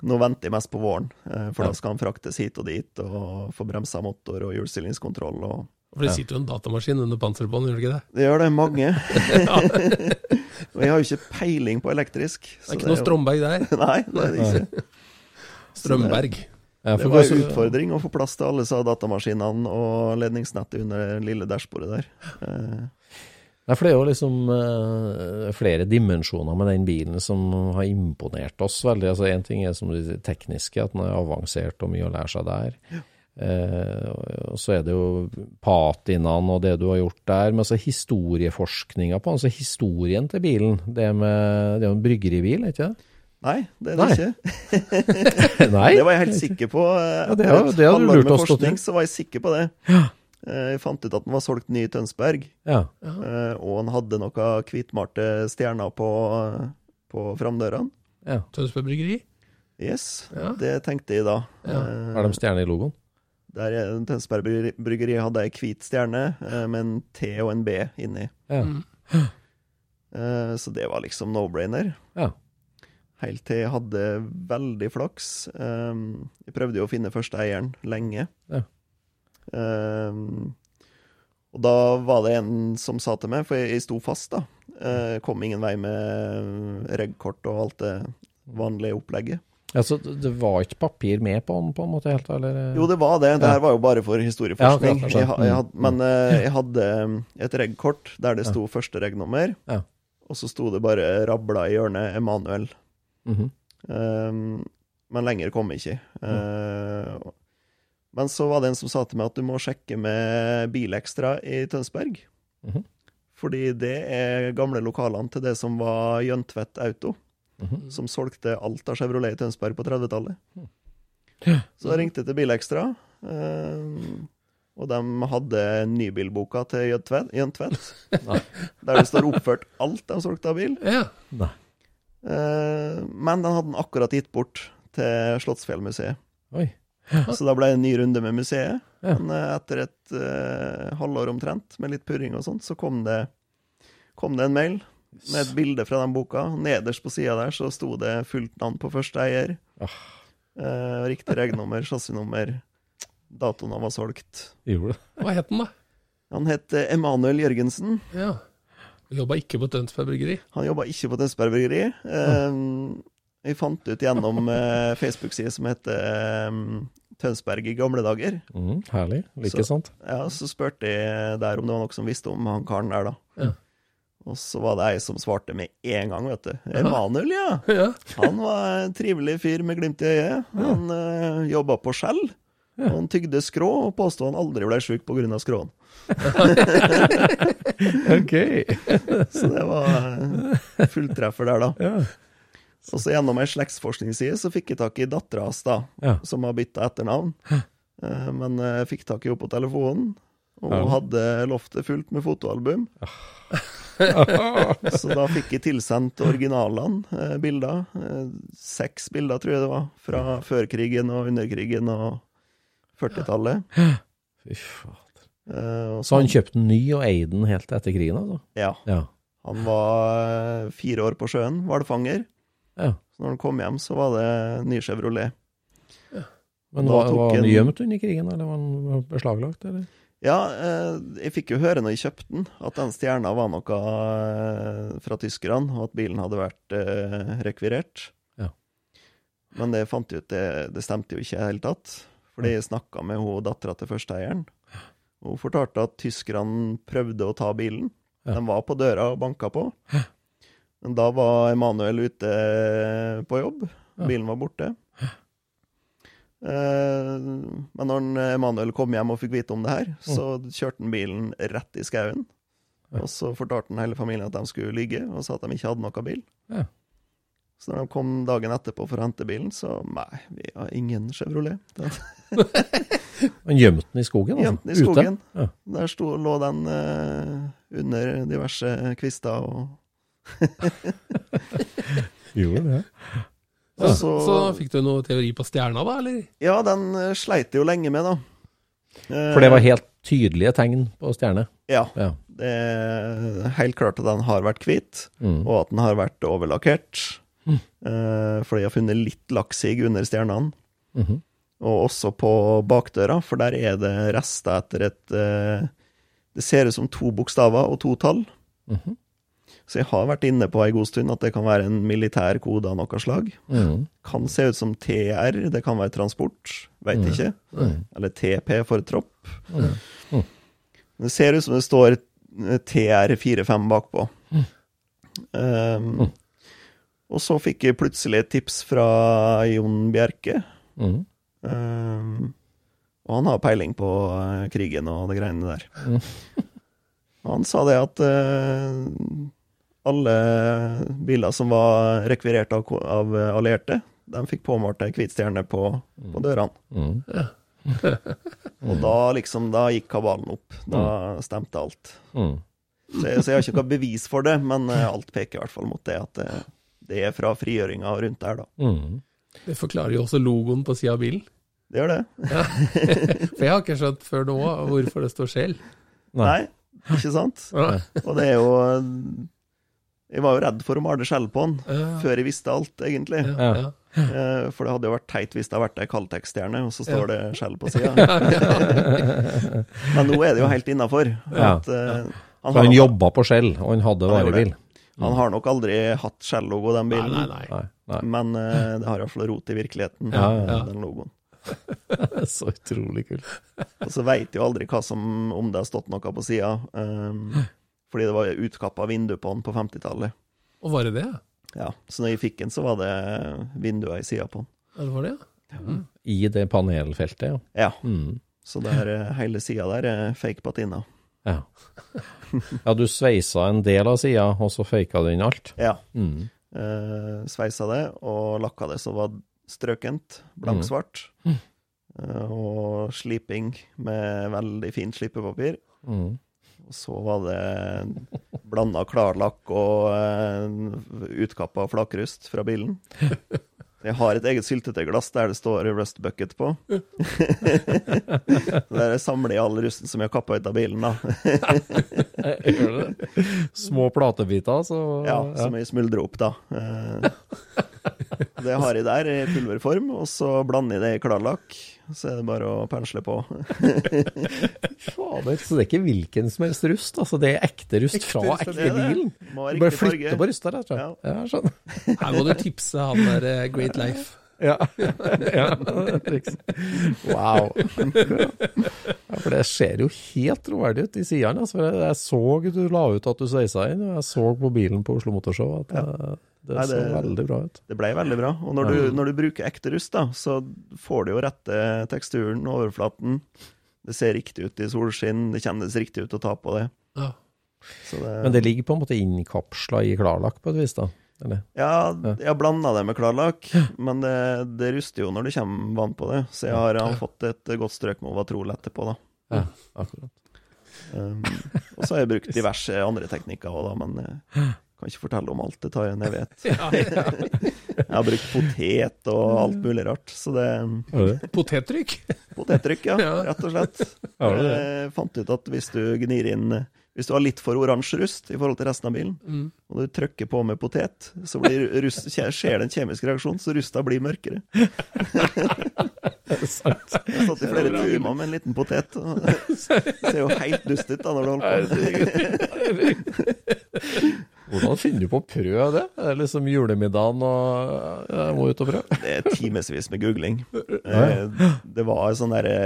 Nå venter jeg mest på våren, eh, for da skal han fraktes hit og dit og få bremsa motor og hjulstillingskontroll og For det sitter jo en datamaskin under panseret på den, gjør det ikke det? Det gjør det, mange. [laughs] [laughs] Og jeg har jo ikke peiling på elektrisk. Det er ikke noe Strømberg der. [laughs] Nei, det er det ikke. Strømberg. Ja, Det var en utfordring å få plass til alle disse datamaskinene og ledningsnettet under det lille dashbordet der. Eh, Nei, for det er jo liksom uh, flere dimensjoner med den bilen som har imponert oss veldig. Altså Én ting er som det tekniske, at den er avansert og mye å lære seg der. Eh, og så er det jo patinaen og det du har gjort der, men altså historieforskninga på altså historien til bilen. Det, med, det er jo en bryggeribil, er ikke det? Nei, det er det Nei. ikke. [laughs] [laughs] Nei? Det var jeg helt sikker på. eh, Ja, det hadde det du lurt oss til. så var jeg sikker på det. Ja. Jeg fant ut at den var solgt ny i Tønsberg, Ja. eh, og han hadde noen hvitmalte stjerner på, på framdørene. ja. Tønsberg Bryggeri. Yes, Ja. det tenkte jeg da. Ja. Eh, Har de stjerne i logoen? Der er Tønsberg Bryggeri- hadde ei hvit stjerne eh, med en T og en B inni. Ja. Mm. Eh, Så det var liksom no-brainer. Ja. Helt til jeg hadde veldig flaks. Jeg prøvde jo å finne første eieren lenge. Ja. Um, og da var det en som sa til meg, for jeg, jeg sto fast, da. Eh, kom ingen vei med reg-kort og alt det vanlige opplegget. Altså, det var ikke papir med på den, på en måte, helt? Eller? Jo, det var det. Det Ja. her var jo bare for historieforskning. Ja, jeg, jeg Mm. had, men eh, jeg hadde um, et reg-kort der det sto første reg-nummer, Ja. og så sto det bare rabla i hjørnet Emanuel. Mhm. Um, men lenger kom jeg ikke. Uh, men så var det en som sa til meg at du må sjekke med Bilekstra i Tønsberg. Mhm. Fordi det er gamle lokalene til det som var Jøntvedt Auto, Mhm. som solgte alt av Chevrolet i Tønsberg på 30-tallet. Ja. Så jeg ringte til Bilekstra, um, og de hadde nybilboka til Jøntvedt, Jøntvedt [laughs] der det står oppført alt de solgte av bil. Ja. Nei. Eh, men den hadde den akkurat gitt bort til Slottsfjellmuseet. Oi. Så da ble det en ny runde med museet. Ja. Men eh, etter et uh, halvår omtrent, med litt purring og sånt, så kom det, kom det en mail med et bilde fra den boka. Nederst på sida der så sto det fullt navn på første eier. Ah. Eh, riktig regnummer, chassisnummer. Datoen han var solgt. Gjorde det? Hva het den, da? Han het eh, Emanuel Jørgensen. Ja. Jobba ikke på Tønsberg Bryggeri. Han jobba ikke på Tønsberg Bryggeri. Eh, vi fant ut gjennom eh, Facebook-side som heter eh, Tønsberg i gamle dager. Mm, herlig. Like Så- sant. Ja, Så spurte jeg der om det var noe som visste om han karen der, da. Ja. Og så var det ei som svarte med en gang, vet du. Emanuel, ja. [laughs] Ja. Han var en trivelig fyr med glimt i øyet. Han uh, jobba på Skjell. Og han tygde skrå, og påstod han aldri ble sjuk pga. skråen. [laughs] Ok. [laughs] Så det var uh, fulltreffer der, da. Ja. Og så gjennom ei slektsforskningsside så fikk jeg tak i dattera hans, da, Ja. som har bytta etternavn. Eh, Men eh, jeg fikk tak i henne på telefonen, og Ja. hadde loftet fullt med fotoalbum. [laughs] Så da fikk jeg tilsendt originalene, eh, bilder. Eh, seks bilder, tror jeg det var, fra før krigen og under krigen og 40-tallet. Fy fader. Eh, og Så han kjøpte ny og eide den helt etter krigen, altså? Ja. Ja. Han var eh, fire år på sjøen, hvalfanger. ja. Så når han kom hjem, så var det ny Chevrolet. Men Da var, var han gjemt under krigen, eller var han beslaglagt, eller? Ja, eh, jeg fikk jo høre når jeg kjøpte den, at den stjerna var noe eh, fra tyskerne, og at bilen hadde vært eh, rekvirert. Ja. Men det fant jeg ut, det, det stemte jo ikke i det hele tatt. Fordi jeg snakka med hun dattera til førsteeieren. Hun fortalte at tyskerne prøvde å ta bilen. Ja. De var på døra og banka på. Men da var Emanuel ute på jobb. Bilen var borte. Eh, Men når Emanuel kom hjem og fikk vite om det her, så kjørte han bilen rett i skauen. Og så fortalte han hele familien at de skulle ligge, og sa at de ikke hadde noe bil. Ja. Så når de kom dagen etterpå for å hente bilen, så nei, vi har ingen Chevrolet. [laughs] [laughs] Han gjemte den i skogen, altså? Gjemte den i skogen. Ja. Der sto, lå den uh, under diverse kvister og [laughs] Gjorde det? Og Så, så fikk du noe teori på stjerna, da, eller? Ja, den eh, sleit jeg jo lenge med, da. Eh, For det var helt tydelige tegn på stjerne? Ja. Ja. Det er helt klart at den har vært hvit, Mm. og at den har vært overlakkert. Mm. fordi jeg har funnet litt lakksig under stjernene. Mhm. Og også på bakdøra, for der er det rester etter et eh, Det ser ut som to bokstaver og to tall. Mhm. Så jeg har vært inne på ei god stund at det kan være en militær kode av noe slag. Mm. Kan se ut som TR, det kan være transport, veit ikke. Eller TP for tropp. Men Det ser ut som det står TR45 bakpå. Um, og så fikk jeg plutselig et tips fra Jon Bjerke. Um, og han har peiling på eh, krigen og det greiene der. [laughs] Han sa det at eh, alle biler som var rekvirert av, av allierte, de fikk påmalt ei hvit stjerne på, på dørene. Mhm. [laughs] Og da liksom, da gikk kabalen opp. Da stemte alt. Mm. Så jeg, så jeg har ikke noe bevis for det, men eh, alt peker i hvert fall mot det, at det, det er fra frigjøringa rundt der, da. Mm. Det forklarer jo også logoen på sida av bilen. Det gjør det. [laughs] For jeg har ikke skjønt før nå hvorfor det står Shell. Nei, ikke sant? Nei. Og det er jo Jeg var jo redd for å male skjell på den, Ja. før jeg visste alt, egentlig. Ja, ja. Eh, For det hadde jo vært teit hvis det hadde vært ei kaldtekststjerne, og så står det skjell på sida. [laughs] [laughs] Men nå er det jo helt innafor. Eh, Han, har han jobba på Skjell, og han hadde Han varebil. han har nok aldri hatt skjell-logo, den bilen. nei, nei. Nei, nei. Men uh, det har iallfall rot i virkeligheten, Ja, ja, den logoen. [laughs] Så utrolig kult. Og så veit jo aldri hva som, om det har stått noe på sida. Um, fordi det var utkappa vindu på den på 50-tallet. Og var det det? Ja, så når jeg fikk den, så var det vinduer i sida på den. Ja, det var det, ja. I det panelfeltet, ja. Ja, Mm. så der, eh, hele sida der er fake patina. ja. Ja, du sveisa en del av sida, og så faka du inn alt. Ja. Mm. Uh, sveisa det og lakka det så var strøkent, blanksvart. Eh, og sliping med veldig fint slipepapir. Mhm. Og så var det blanda klarlakk og eh, utkappa flakrust fra bilen. Jeg har et eget syltetøyglass der det står Rust Bucket på. [laughs] der jeg samler i all rusten som jeg har kappa ut av bilen, da. [laughs] Gjør det? Små platebiter, så Ja, som jeg smuldrer opp, da. Eh, Det har jeg der i pulverform, og så blander jeg det i klarlakk. Så er det bare å pensle på. [laughs] Fader, så det er ikke hvilken som helst rust, altså det er ekte rust fra ekte det det. bilen? Du bare flytter på rusta, rett og slett. Ja. Ja. Her må du tipse han der eh, Great Life. [laughs] Ja. ja. Wow. Ja, for det ser jo helt troverdig ut i sidene. Altså. Jeg så du la ut at du sveisa inn, og jeg så på bilen på Oslo Motorshow at det, det Nei, så det- veldig bra ut. Det ble veldig bra. Og når du, når du bruker ekte rust, da, så får du jo rette teksturen, overflaten. Det ser riktig ut i solskinn, det kjennes riktig ut å ta på det. Ja. Så det, Men det ligger på en måte innkapsla i klarlakk på et vis, da? Eller? ja, jeg har blanda det med klarlakk, men det, det ruster jo når det kommer vann på det. Så jeg har, jeg har fått et godt strøk med Ovatrol etterpå, da. Ja, akkurat. Um, og så har jeg brukt diverse andre teknikker òg, da, men jeg kan ikke fortelle om alt. Det tar jeg vet. [laughs] Jeg har brukt potet og alt mulig rart. Så det Potettrykk? Potettrykk, [laughs] ja, rett og slett. Ja, det Jeg fant ut at hvis du gnir inn Hvis du har litt for oransje rust i forhold til resten av bilen, Mm. og du trykker på med potet, så blir rust, skjer det en kjemisk reaksjon, så rusta blir mørkere. [laughs] Jeg satt i flere timer med en liten potet. Og det ser jo helt dust ut da når du holder på. Hvordan finner du på å prøve det? Er det liksom julemiddagen og jeg må ut og prøve? [laughs] Det er timevis med googling. Eh, Det var en sånn derre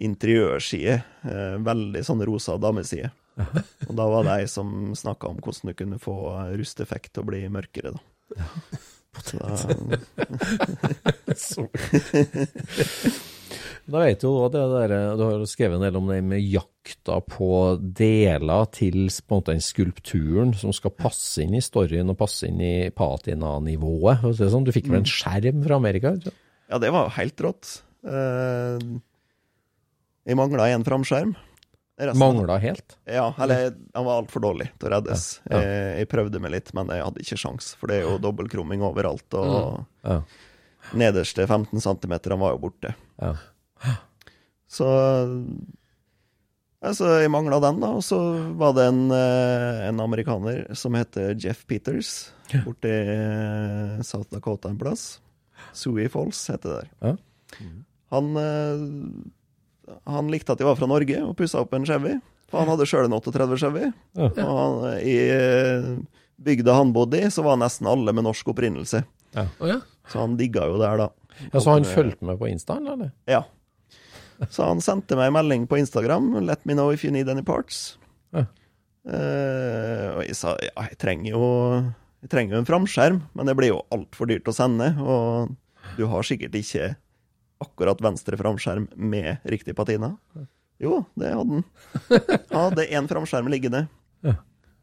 interiørside. eh, Veldig sånn rosa dameside. Og da var det ei som snakka om hvordan du kunne få rusteffekt til å bli mørkere, da. Så da. [laughs] Da vet jo det der, du har skrevet en del om det med jakta på deler til på den skulpturen som skal passe inn i storyen og passe inn i patina-nivået. sånn. Du fikk vel en skjerm fra Amerika? ikke? Ja, det var helt rått. Eh, Jeg mangla en framskjerm. Mangla helt? Ja, eller han var altfor dårlig til å reddes. Ja, ja. Jeg, jeg prøvde meg litt, men jeg hadde ikke sjans, for det er jo dobbeltkrumming overalt, og Ja. nederste 15 cm var jo borte. ja. Så Altså, jeg mangla den, da. Og så var det en, eh, en amerikaner som heter Jeff Peters, ja. i eh, South Dakota en plass. Sui Falls heter det der. Ja. Han, eh, han likte at jeg var fra Norge, og pussa opp en Chevy. For han hadde sjøl en 38 Chevy. Ja. Og han, i bygda han bodde i, så var nesten alle med norsk opprinnelse. Ja. Så han digga jo det her, da. Ja, Så han fulgte med på Insta, eller? Ja. Så han sendte meg en melding på Instagram. 'Let me know if you need any parts'. Ja. Uh, og jeg sa ja, jeg trenger jo jeg trenger jo en framskjerm, men det blir jo altfor dyrt å sende. Og du har sikkert ikke akkurat venstre framskjerm med riktig patina. Jo, det hadde han. [laughs] Hadde én framskjerm liggende. Ja.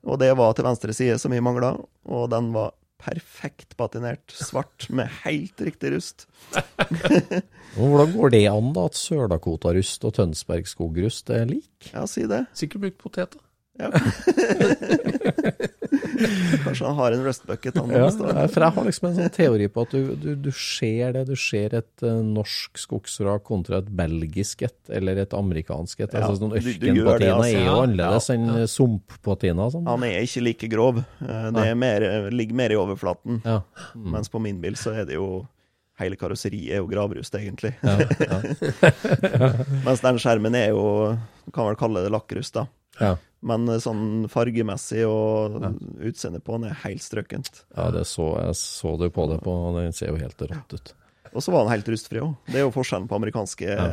Og det var til venstre side, som vi mangla. Og den var perfekt patinert. Svart med helt riktig rust. [laughs] Hvordan går det an, da, at Sør-Dakota-rust og Tønsberg-skogrust er lik? Ja, si det. Sikkert brukt potet, da. Ja. [laughs] [laughs] Kanskje han har en rustbucket, han. Ja, for jeg har liksom en sånn teori på at du, du, du ser det. Du ser et uh, norsk skogsvrak kontra et belgisk et, eller et amerikansk et. Ja, altså, sånn du- du gjør Ørkenpatina altså. er jo Ja, annerledes enn ja. sumppatina. Sånn. Han er ikke like grov. Eh, Det er mer, ligger mer i overflaten. Ja. Mens på min bil så er det jo Hele karosseriet er jo gravrust, egentlig. Ja, ja, [laughs] Mens den skjermen er jo Du kan vel kalle det lakkrust, da. ja. Men eh, sånn fargemessig og utseendet på den er helt strøkent. ja, det så jeg så det på det på. Den ser jo helt rått ut. Og så var den helt rustfri òg. Det er jo forskjellen på amerikanske ja.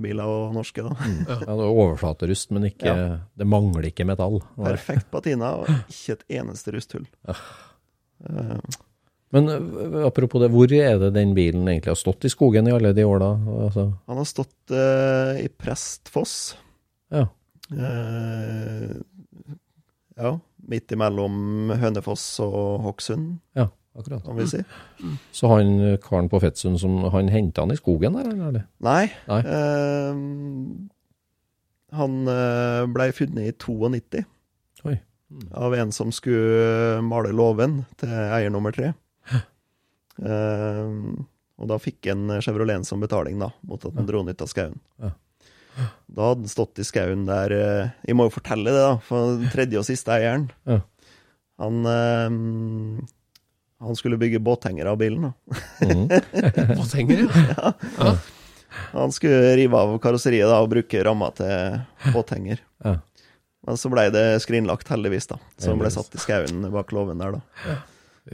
biler og norske, da. Ja, det er overflaterust, men ikke, det mangler ikke metall. Perfekt patina og ikke et eneste rusthull. Eh, Men apropos det, hvor er det den bilen egentlig har stått i skogen i alle de år da? Altså, Han har stått uh, i Prestfoss. ja. Eh, ja, midt imellom Hønefoss og Hokksund, ja, akkurat. kan vi si. Så han karen på Fettsund, som, han henta han i skogen der, eller? Nei. Nei. eh, han eh, blei funnet i 92 Oi. av en som skulle male låven til eier nummer tre. Eh, og da fikk han Chevroleten som betaling, da, mot at han dro nytt ut av skauen. Ja. Da hadde han stått i skauen der eh, Jeg må jo fortelle det, da, for den tredje og siste eieren Ja. Han eh, Han skulle bygge båthenger av bilen, da. Mm. [laughs] Båthenger, ja. ja. Han skulle rive av karosseriet da, og bruke ramma til båthenger. Ja. Men så ble det skrinlagt, heldigvis, da. Så han ble satt i skauen bak låven der, da.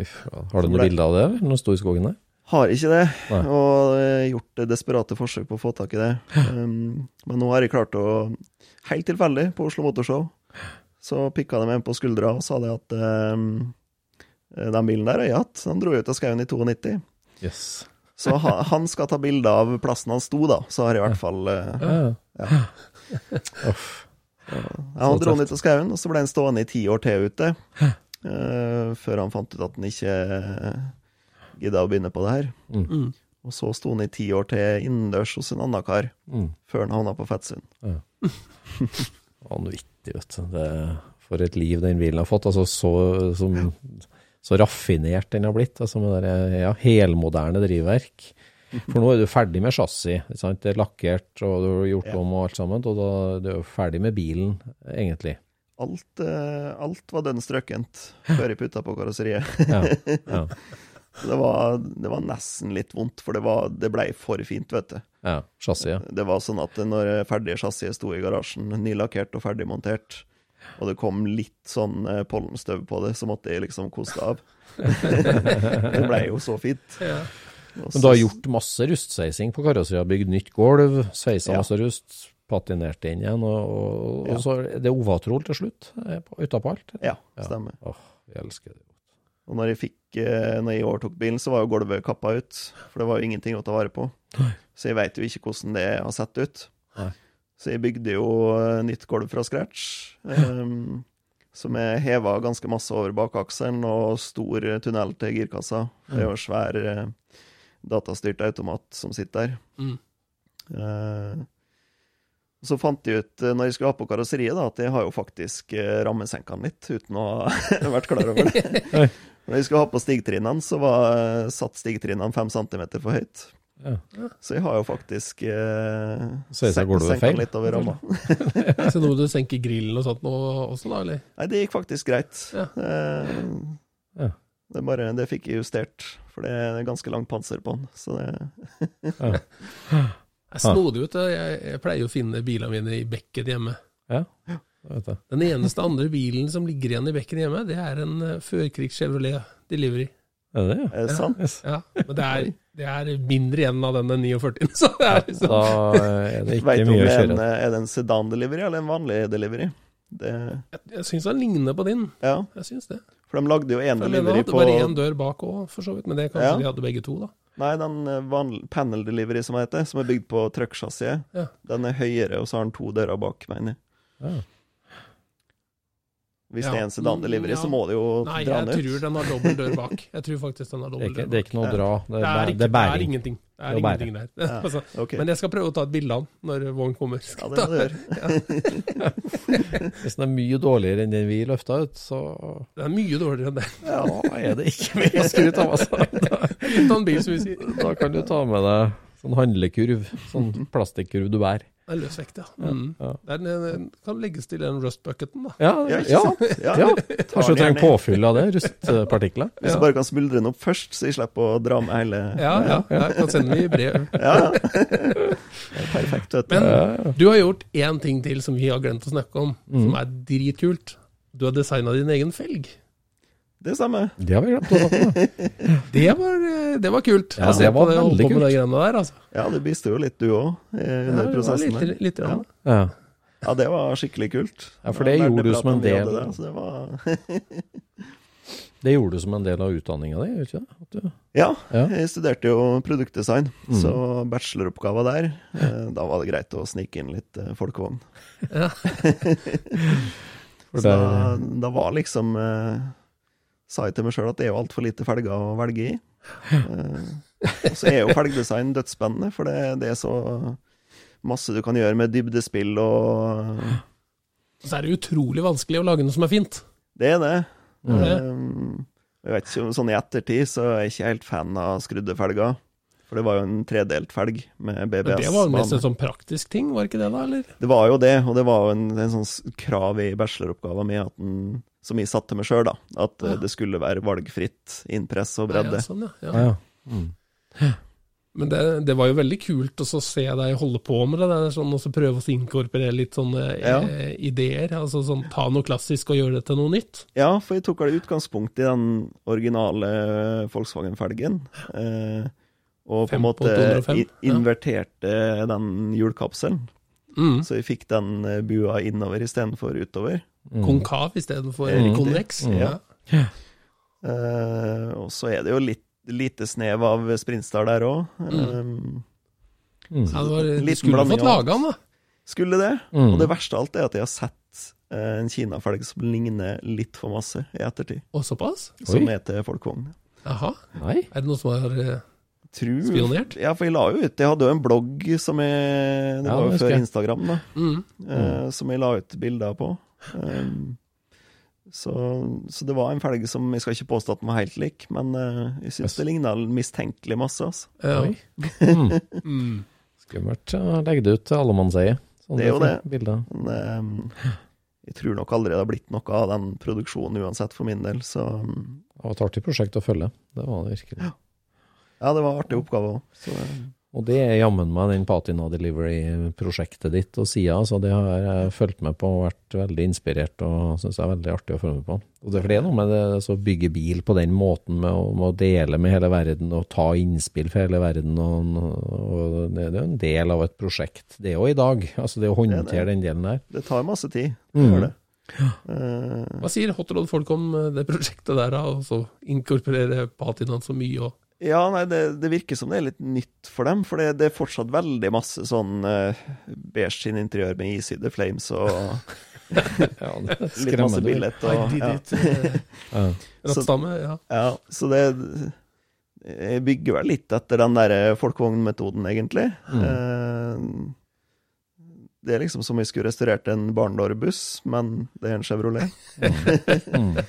Uff. Har du noe bilde av det? Når han sto i skogen der? Har ikke det, Nei. og eh, gjort desperate forsøk på å få tak i det. Um, men nå har jeg klart å Helt tilfeldig, på Oslo Motorshow, så pikka de meg på skuldra og sa det at um, den bilen der har jeg hatt. Han dro ut av skauen i 92. Yes. Så ha, han skal ta bilde av plassen han sto, da. Så har jeg i hvert fall uh, Ja. Ja, [laughs] han dro den ut av skauen, og så ble han stående i ti år til ute. Uh, før han fant ut at han ikke uh, gidda å begynne på det her. Mm. Og så sto han i ti år til innendørs hos en annen kar, Mm. før han havna på Fettsund. Vanvittig, vet du. Det, for et liv den bilen har fått. Altså, så, som, så raffinert den har blitt. Altså, med det, ja, helmoderne drivverk. For nå er du ferdig med chassis. Det er lakkert, og du har gjort Ja. om og alt sammen. Og da du er du ferdig med bilen, egentlig. Alt, eh, alt var dønn strøkent før jeg putta på karosseriet. Ja, ja, [laughs] Det var, det var nesten litt vondt, for det, var, det blei for fint, vet du. ja chassis, ja. Det var sånn at når ferdige chassiset sto i garasjen, nylakkert og ferdigmontert, og det kom litt sånn eh, pollenstøv på det, så måtte jeg liksom koste av. [laughs] det blei jo så fint. Ja. Men du har gjort masse rustsveising på karosseriet, bygd nytt gulv, sveisa Ja. masse rust, patinert inn igjen, og, og, Ja. og så er det Ovatrol til slutt, eh, utapå alt? Ja, Ja. stemmer. Åh, jeg elsker det. Og når jeg fikk, eh, når jeg overtok bilen, så var jo gulvet kappa ut, for det var jo ingenting å ta vare på. Så jeg veit jo ikke hvordan det har sett ut. Nei. Så jeg bygde jo eh, nytt gulv fra scratch, um, [laughs] som er heva ganske masse over bakakselen, og stor tunnel til girkassa. Det er jo en svær eh, datastyrt automat som sitter der. Mm. Uh, så fant jeg ut, eh, når jeg skulle ha på karosseriet, da, at jeg har jo faktisk eh, rammesenka den litt, uten å ha [laughs] vært klar over det. Når jeg skulle ha på stigtrinnene, så var eh, satt stigtrinnene fem centimeter for høyt. Ja. Så jeg har jo faktisk eh, senka litt over ramma. [laughs] Så nå må du senke grillen og sånt nå også, da, eller? Nei, det gikk faktisk greit. Ja. Eh, Ja. Det, er bare, det fikk jeg justert, for det er ganske langt panser på den. Så det, Jeg snodig ut. Jeg, jeg pleier å finne bilene mine i bekken hjemme. Ja. Det. Den eneste andre bilen som ligger igjen i bekken hjemme, det er en eh, førkrigs Chevrolet Delivery. Er det det? Er det sant? Ja, Ja, men det er, det er mindre igjen av den 49, [laughs] så det er liksom Da er det ikke Vet mye å det er en, kjøre. er det en sedan-delivery eller en vanlig delivery? Det, Jeg, jeg syns den ligner på din. ja, Jeg syns det. for de lagde jo en delivery på på bare én dør bak òg, for så vidt. Men det kanskje Ja. de hadde begge to, da. Nei, den eh, panel delivery som heter, som er bygd på truckchassiset, Ja. den er høyere, og så har den to dører bak, mener jeg. Ja. Hvis Ja. det er en sedan delivery, Ja. så må det jo Nei, dra jeg tror den har dobbel dør bak. Jeg tror faktisk den har er dobbel dør bak. det er ikke noe å dra, det Det er, er, ikke, det er det er bæring. ingenting. Det er Det er ingenting der. [laughs] Ja, Altså, okay. Men jeg skal prøve å ta et bilde av den når vognen kommer. Ja, det må du gjøre. [laughs] [laughs] Hvis den er mye dårligere enn den vi løfta ut, så Det er mye dårligere enn det. da er det ikke mye å skryte av. Altså. Da, Litt av en bil, som vi sier. da kan du ta med deg sånn handlekurv, sånn plastikkurv du bærer. Det er løsvekt, ja. Mm. Ja. Den- den kan legges til den rust-bucketen, da. Ja, Ja, ikke sant? Ja. ja. Kanskje du trenger påfyll av det, rustpartikler. Hvis du bare kan smuldre den opp først, så jeg slipper å dra med hele Ja, ja. Jeg kan sende den i brev. [laughs] Ja, ja. Er perfekt, vet du. Men du har gjort én ting til som vi har glemt å snakke om, Mm. som er dritkult. Du har designa din egen felg. Det stemmer. Det har vi glemt å snakke om. [laughs] Det var, eh, det var kult. Ja, altså, det var det, veldig kult. de der, altså. Ja, det biste jo litt du òg, Ja, under var prosessen. litt, litt ja. Ja. Ja, det var skikkelig kult. Ja, for det gjorde du som en del- Det, det var... [laughs] Det gjorde du som en del av utdanninga di, ikke det? Ja, Ja. jeg studerte jo produktdesign, Mm. så bacheloroppgava der. eh, Da var det greit å snike inn litt eh, folkevogn. Ja. [laughs] Så da, da var liksom eh, Sa jeg til meg sjøl at det er jo altfor lite felger å velge i. [laughs] Eh, og så er jo felgdesign dødsspennende, for det, det er så masse du kan gjøre med dybdespill og Så er det utrolig vanskelig å lage noe som er fint. Det er det. Mm. Eh, jeg vet ikke, Sånn i ettertid så er jeg ikke helt fan av skrudde felger. For det var jo en tredelt felg med BBS. det var mest en sånn praktisk ting, var ikke det da, eller? Det var jo det, og det var jo en, en sånn krav i bacheloroppgaven min at den, som jeg satte meg sjøl, da. At eh, Ja. det skulle være valgfritt innpress og Ja, bredde. sånn, ja. ja. ja, ja. Mm. Men det, det var jo veldig kult å se deg holde på med det, det er sånn, og så prøve å inkorporere litt sånne Ja. eh, ideer. altså sånn Ta noe klassisk og gjøre det til noe nytt. Ja, for jeg tok det utgangspunkt i den originale Volkswagen-felgen. Eh, og på en måte 205, ja. inverterte den hjulkapselen. Mm. Så vi fikk den eh, bua innover istedenfor utover. Mm. Konkav istedenfor Mm. konveks. Mm. Ja. Eh, og så er det jo litt lite snev av Sprintstar der òg. Mm. Ja, det var, du skulle blanding fått laga den, da. skulle det. Mm. Og det verste av alt er at jeg har sett uh, en kinafelg som ligner litt for masse i ettertid. Og såpass? Som Oi. er til folkevogn. Jaha. Er det noe som har eh, Tror, Spionert? Ja, for jeg la jo ut Jeg hadde jo en blogg som jeg Det Ja, var jo før jeg. Instagram, da. mm. eh, som jeg la ut bilder på. Um, så, så det var en felg som Jeg skal ikke påstå at den var helt lik, men uh, jeg syns Yes. det ligna mistenkelig masse. Altså. ja. Mm. [laughs] Mm. Skummelt å legge det ut til allemannseie. Sånn Det er jo det. Bilder. Men um, jeg tror nok aldri det har blitt noe av den produksjonen uansett, for min del. Så um, Det var et artig prosjekt å følge. Det var det virkelig. ja, det var en artig oppgave òg. Og det er jammen meg den Patina Delivery-prosjektet ditt og sida. Så det har jeg fulgt med på og vært veldig inspirert og syns er veldig artig å følge med på. Og det, er fordi er noe med det å bygge bil på den måten, med å, med å dele med hele verden og ta innspill fra hele verden. Og, og det, det er jo en del av et prosjekt, det òg i dag. Altså det å håndtere den delen der. Det tar masse tid. Det Mm. gjør det. Ja. Hva sier Hotrod-folk om eh, det prosjektet der, da? Og så inkorporere patinaen så mye og Ja, nei, det, det virker som det er litt nytt for dem. For det, det er fortsatt veldig masse sånn uh, beige sin interiør med isydde flames og [laughs] Ja, det litt masse billett Og, ja. eh, [laughs] Ja. Rattstamme, ja. ja, så det Jeg bygger vel litt etter den der folkevognmetoden, egentlig. Mm. Eh, det er liksom som om vi skulle restaurert en barndårbuss, men det er en Chevrolet. Mm. [laughs]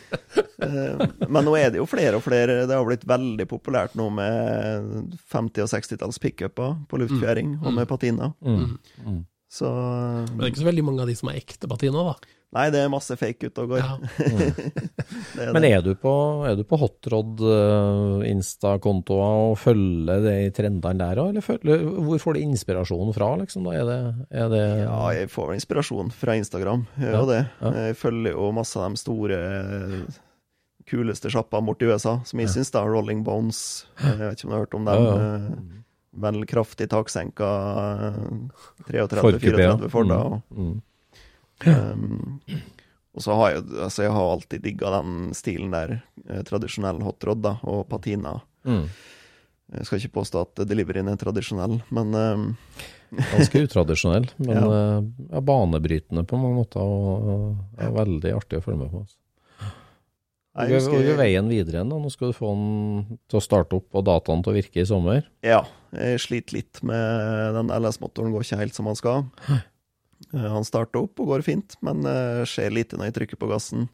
Eh, men nå er det jo flere og flere. Det har blitt veldig populært nå med 50- og 60-talls pickuper på luftfjæring og med patina. Mm. Mm. Så Men det er ikke så veldig mange av de som er ekte patina, da. Nei, det er masse fake ute og går. Ja. [laughs] er Men er du på, er du på hotrod uh, Insta-kontoer og følger de trendene der òg, eller følger, hvor får du inspirasjon fra, liksom? Da? Er det, er det Ja, jeg får vel inspirasjon fra Instagram. Jeg gjør Ja, det. ja. Jeg følger jo masse av de store, kuleste sjappene borti USA, som jeg syns da Rolling Bones Jeg vet ikke om du har hørt om dem. Ja, ja. eh, Vel kraftig taksenka eh, 33-34 Forkupé, ja. Forda. Mm, mm. Um, og så har jeg, altså jeg har alltid digga den stilen der. Eh, tradisjonell hotrod da, og patina. Mm. Jeg skal ikke påstå at deliveryen er tradisjonell, men um, [laughs] Ganske utradisjonell, men Ja. eh, banebrytende på mange måter, og og er veldig artig å følge med på. Nei, jeg Hvor husker- hvor er veien videre nå? Nå skal du få den til å starte opp og dataen til å virke i sommer. Ja, jeg sliter litt med den LS-motoren, går ikke helt som den skal. Eh, Han starter opp og går fint, men eh, skjer lite når jeg trykker på gassen.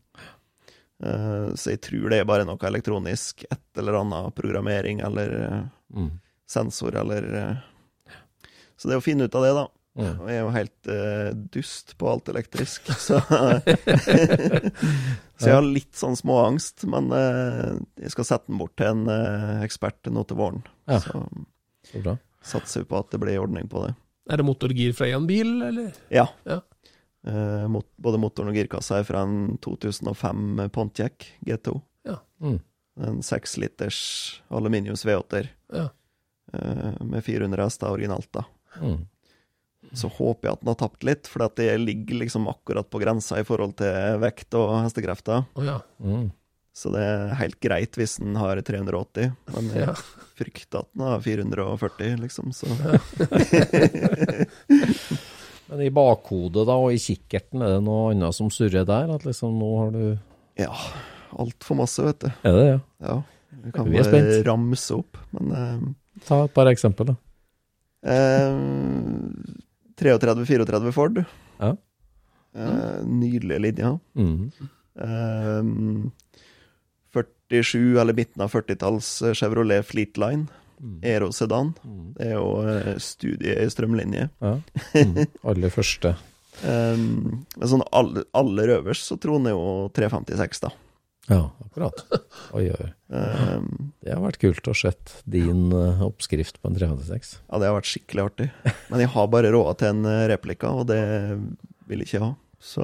Eh, Så jeg tror det er bare noe elektronisk, et eller annet programmering eller Mm. sensor eller Så det er å finne ut av det, da. Mm. Og jeg er jo helt uh, dust på alt elektrisk, [laughs] så Så jeg har litt sånn småangst, men uh, jeg skal sette den bort til en uh, ekspert nå til våren. Ja. Så Så bra. satser vi på at det blir ordning på det. Er det motorgir fra én bil, eller? Ja. Ja. Eh, mot, både motoren og girkassa er fra en 2005 Pontiac G2. Mm. En seksliters aluminiums V8-er Ja. eh, med 400 hester originalt. da. Mm. Så håper jeg at den har tapt litt, for det ligger liksom akkurat på grensa i forhold til vekt og hestekrefter. Oh, ja. Mm. Så det er helt greit hvis den har 380, men jeg ja. frykter at den har 440, liksom. Så [laughs] Men i bakhodet da, og i kikkerten, er det noe annet som surrer der? At liksom nå har du ja, altfor masse, vet du. Er det det, ja? Ja. Vi kan Vi er spent. ramse opp, men uh, Ta et par eksempler, da. Uh, 33-34 Ford. Ja. Uh, nydelige linjer. Mm. Eh, 47, eller midten av 40-talls Chevrolet Fleetline. Ero Sedan. Mm. Det er jo eh, studie i strømlinje. Ja. Mm. Aller første. Eh, men sånn aller, aller øverst så troner jo 356, da. Ja, akkurat. Oi, oi. Um, Det har vært kult å sett din oppskrift på en 356. ja, det har vært skikkelig artig. Men jeg har bare råd til en replika, og det vil jeg ikke ha. Så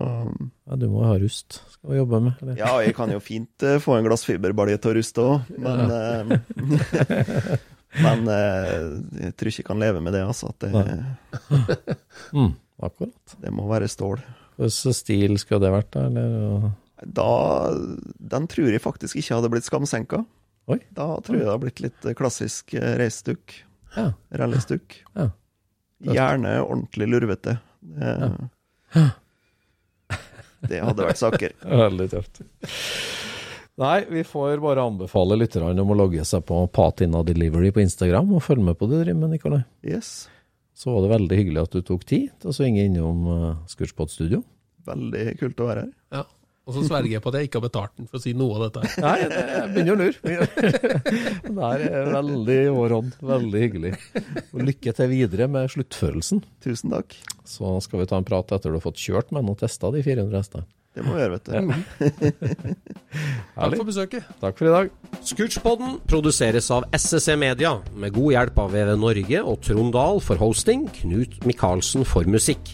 Ja, du må jo ha rust. Vi jobbe med, eller? Ja, jeg kan jo fint uh, få en glassfiberbalje til å ruste òg, [laughs] men eh, Men uh, jeg tror ikke jeg kan leve med det, altså. At det, Mm, akkurat. det må være stål. Hvilken stil skulle det vært, da? Eller? Da Den tror jeg faktisk ikke hadde blitt skamsenka. Oi. Da tror jeg det hadde blitt litt klassisk reisdukk. Ja. Rallystukk. Ja. Gjerne ordentlig lurvete. Det, det hadde vært saker. [laughs] Veldig tøft. Nei, vi får bare anbefale lytterne om å logge seg på Patina Delivery på Instagram og følge med på det du driver med, Nikolai. Yes. Så var det veldig hyggelig at du tok tid til å svinge innom uh, Scootspot studio. Veldig kult å være her. ja. Og så sverger jeg på at jeg ikke har betalt den for å si noe av dette. Nei, det jeg begynner å lure. [laughs] det er veldig i vår ånd. Veldig hyggelig. Og lykke til videre med sluttførelsen. Tusen takk. Så skal vi ta en prat etter du har fått kjørt med den og testa de 400 hestene. Det må vi gjøre, vet du. [laughs] Takk for besøket. Takk for i dag. Scootspodden produseres av SSC Media, med god hjelp av VV Norge og Trond Dahl for hosting, Knut Micaelsen for musikk.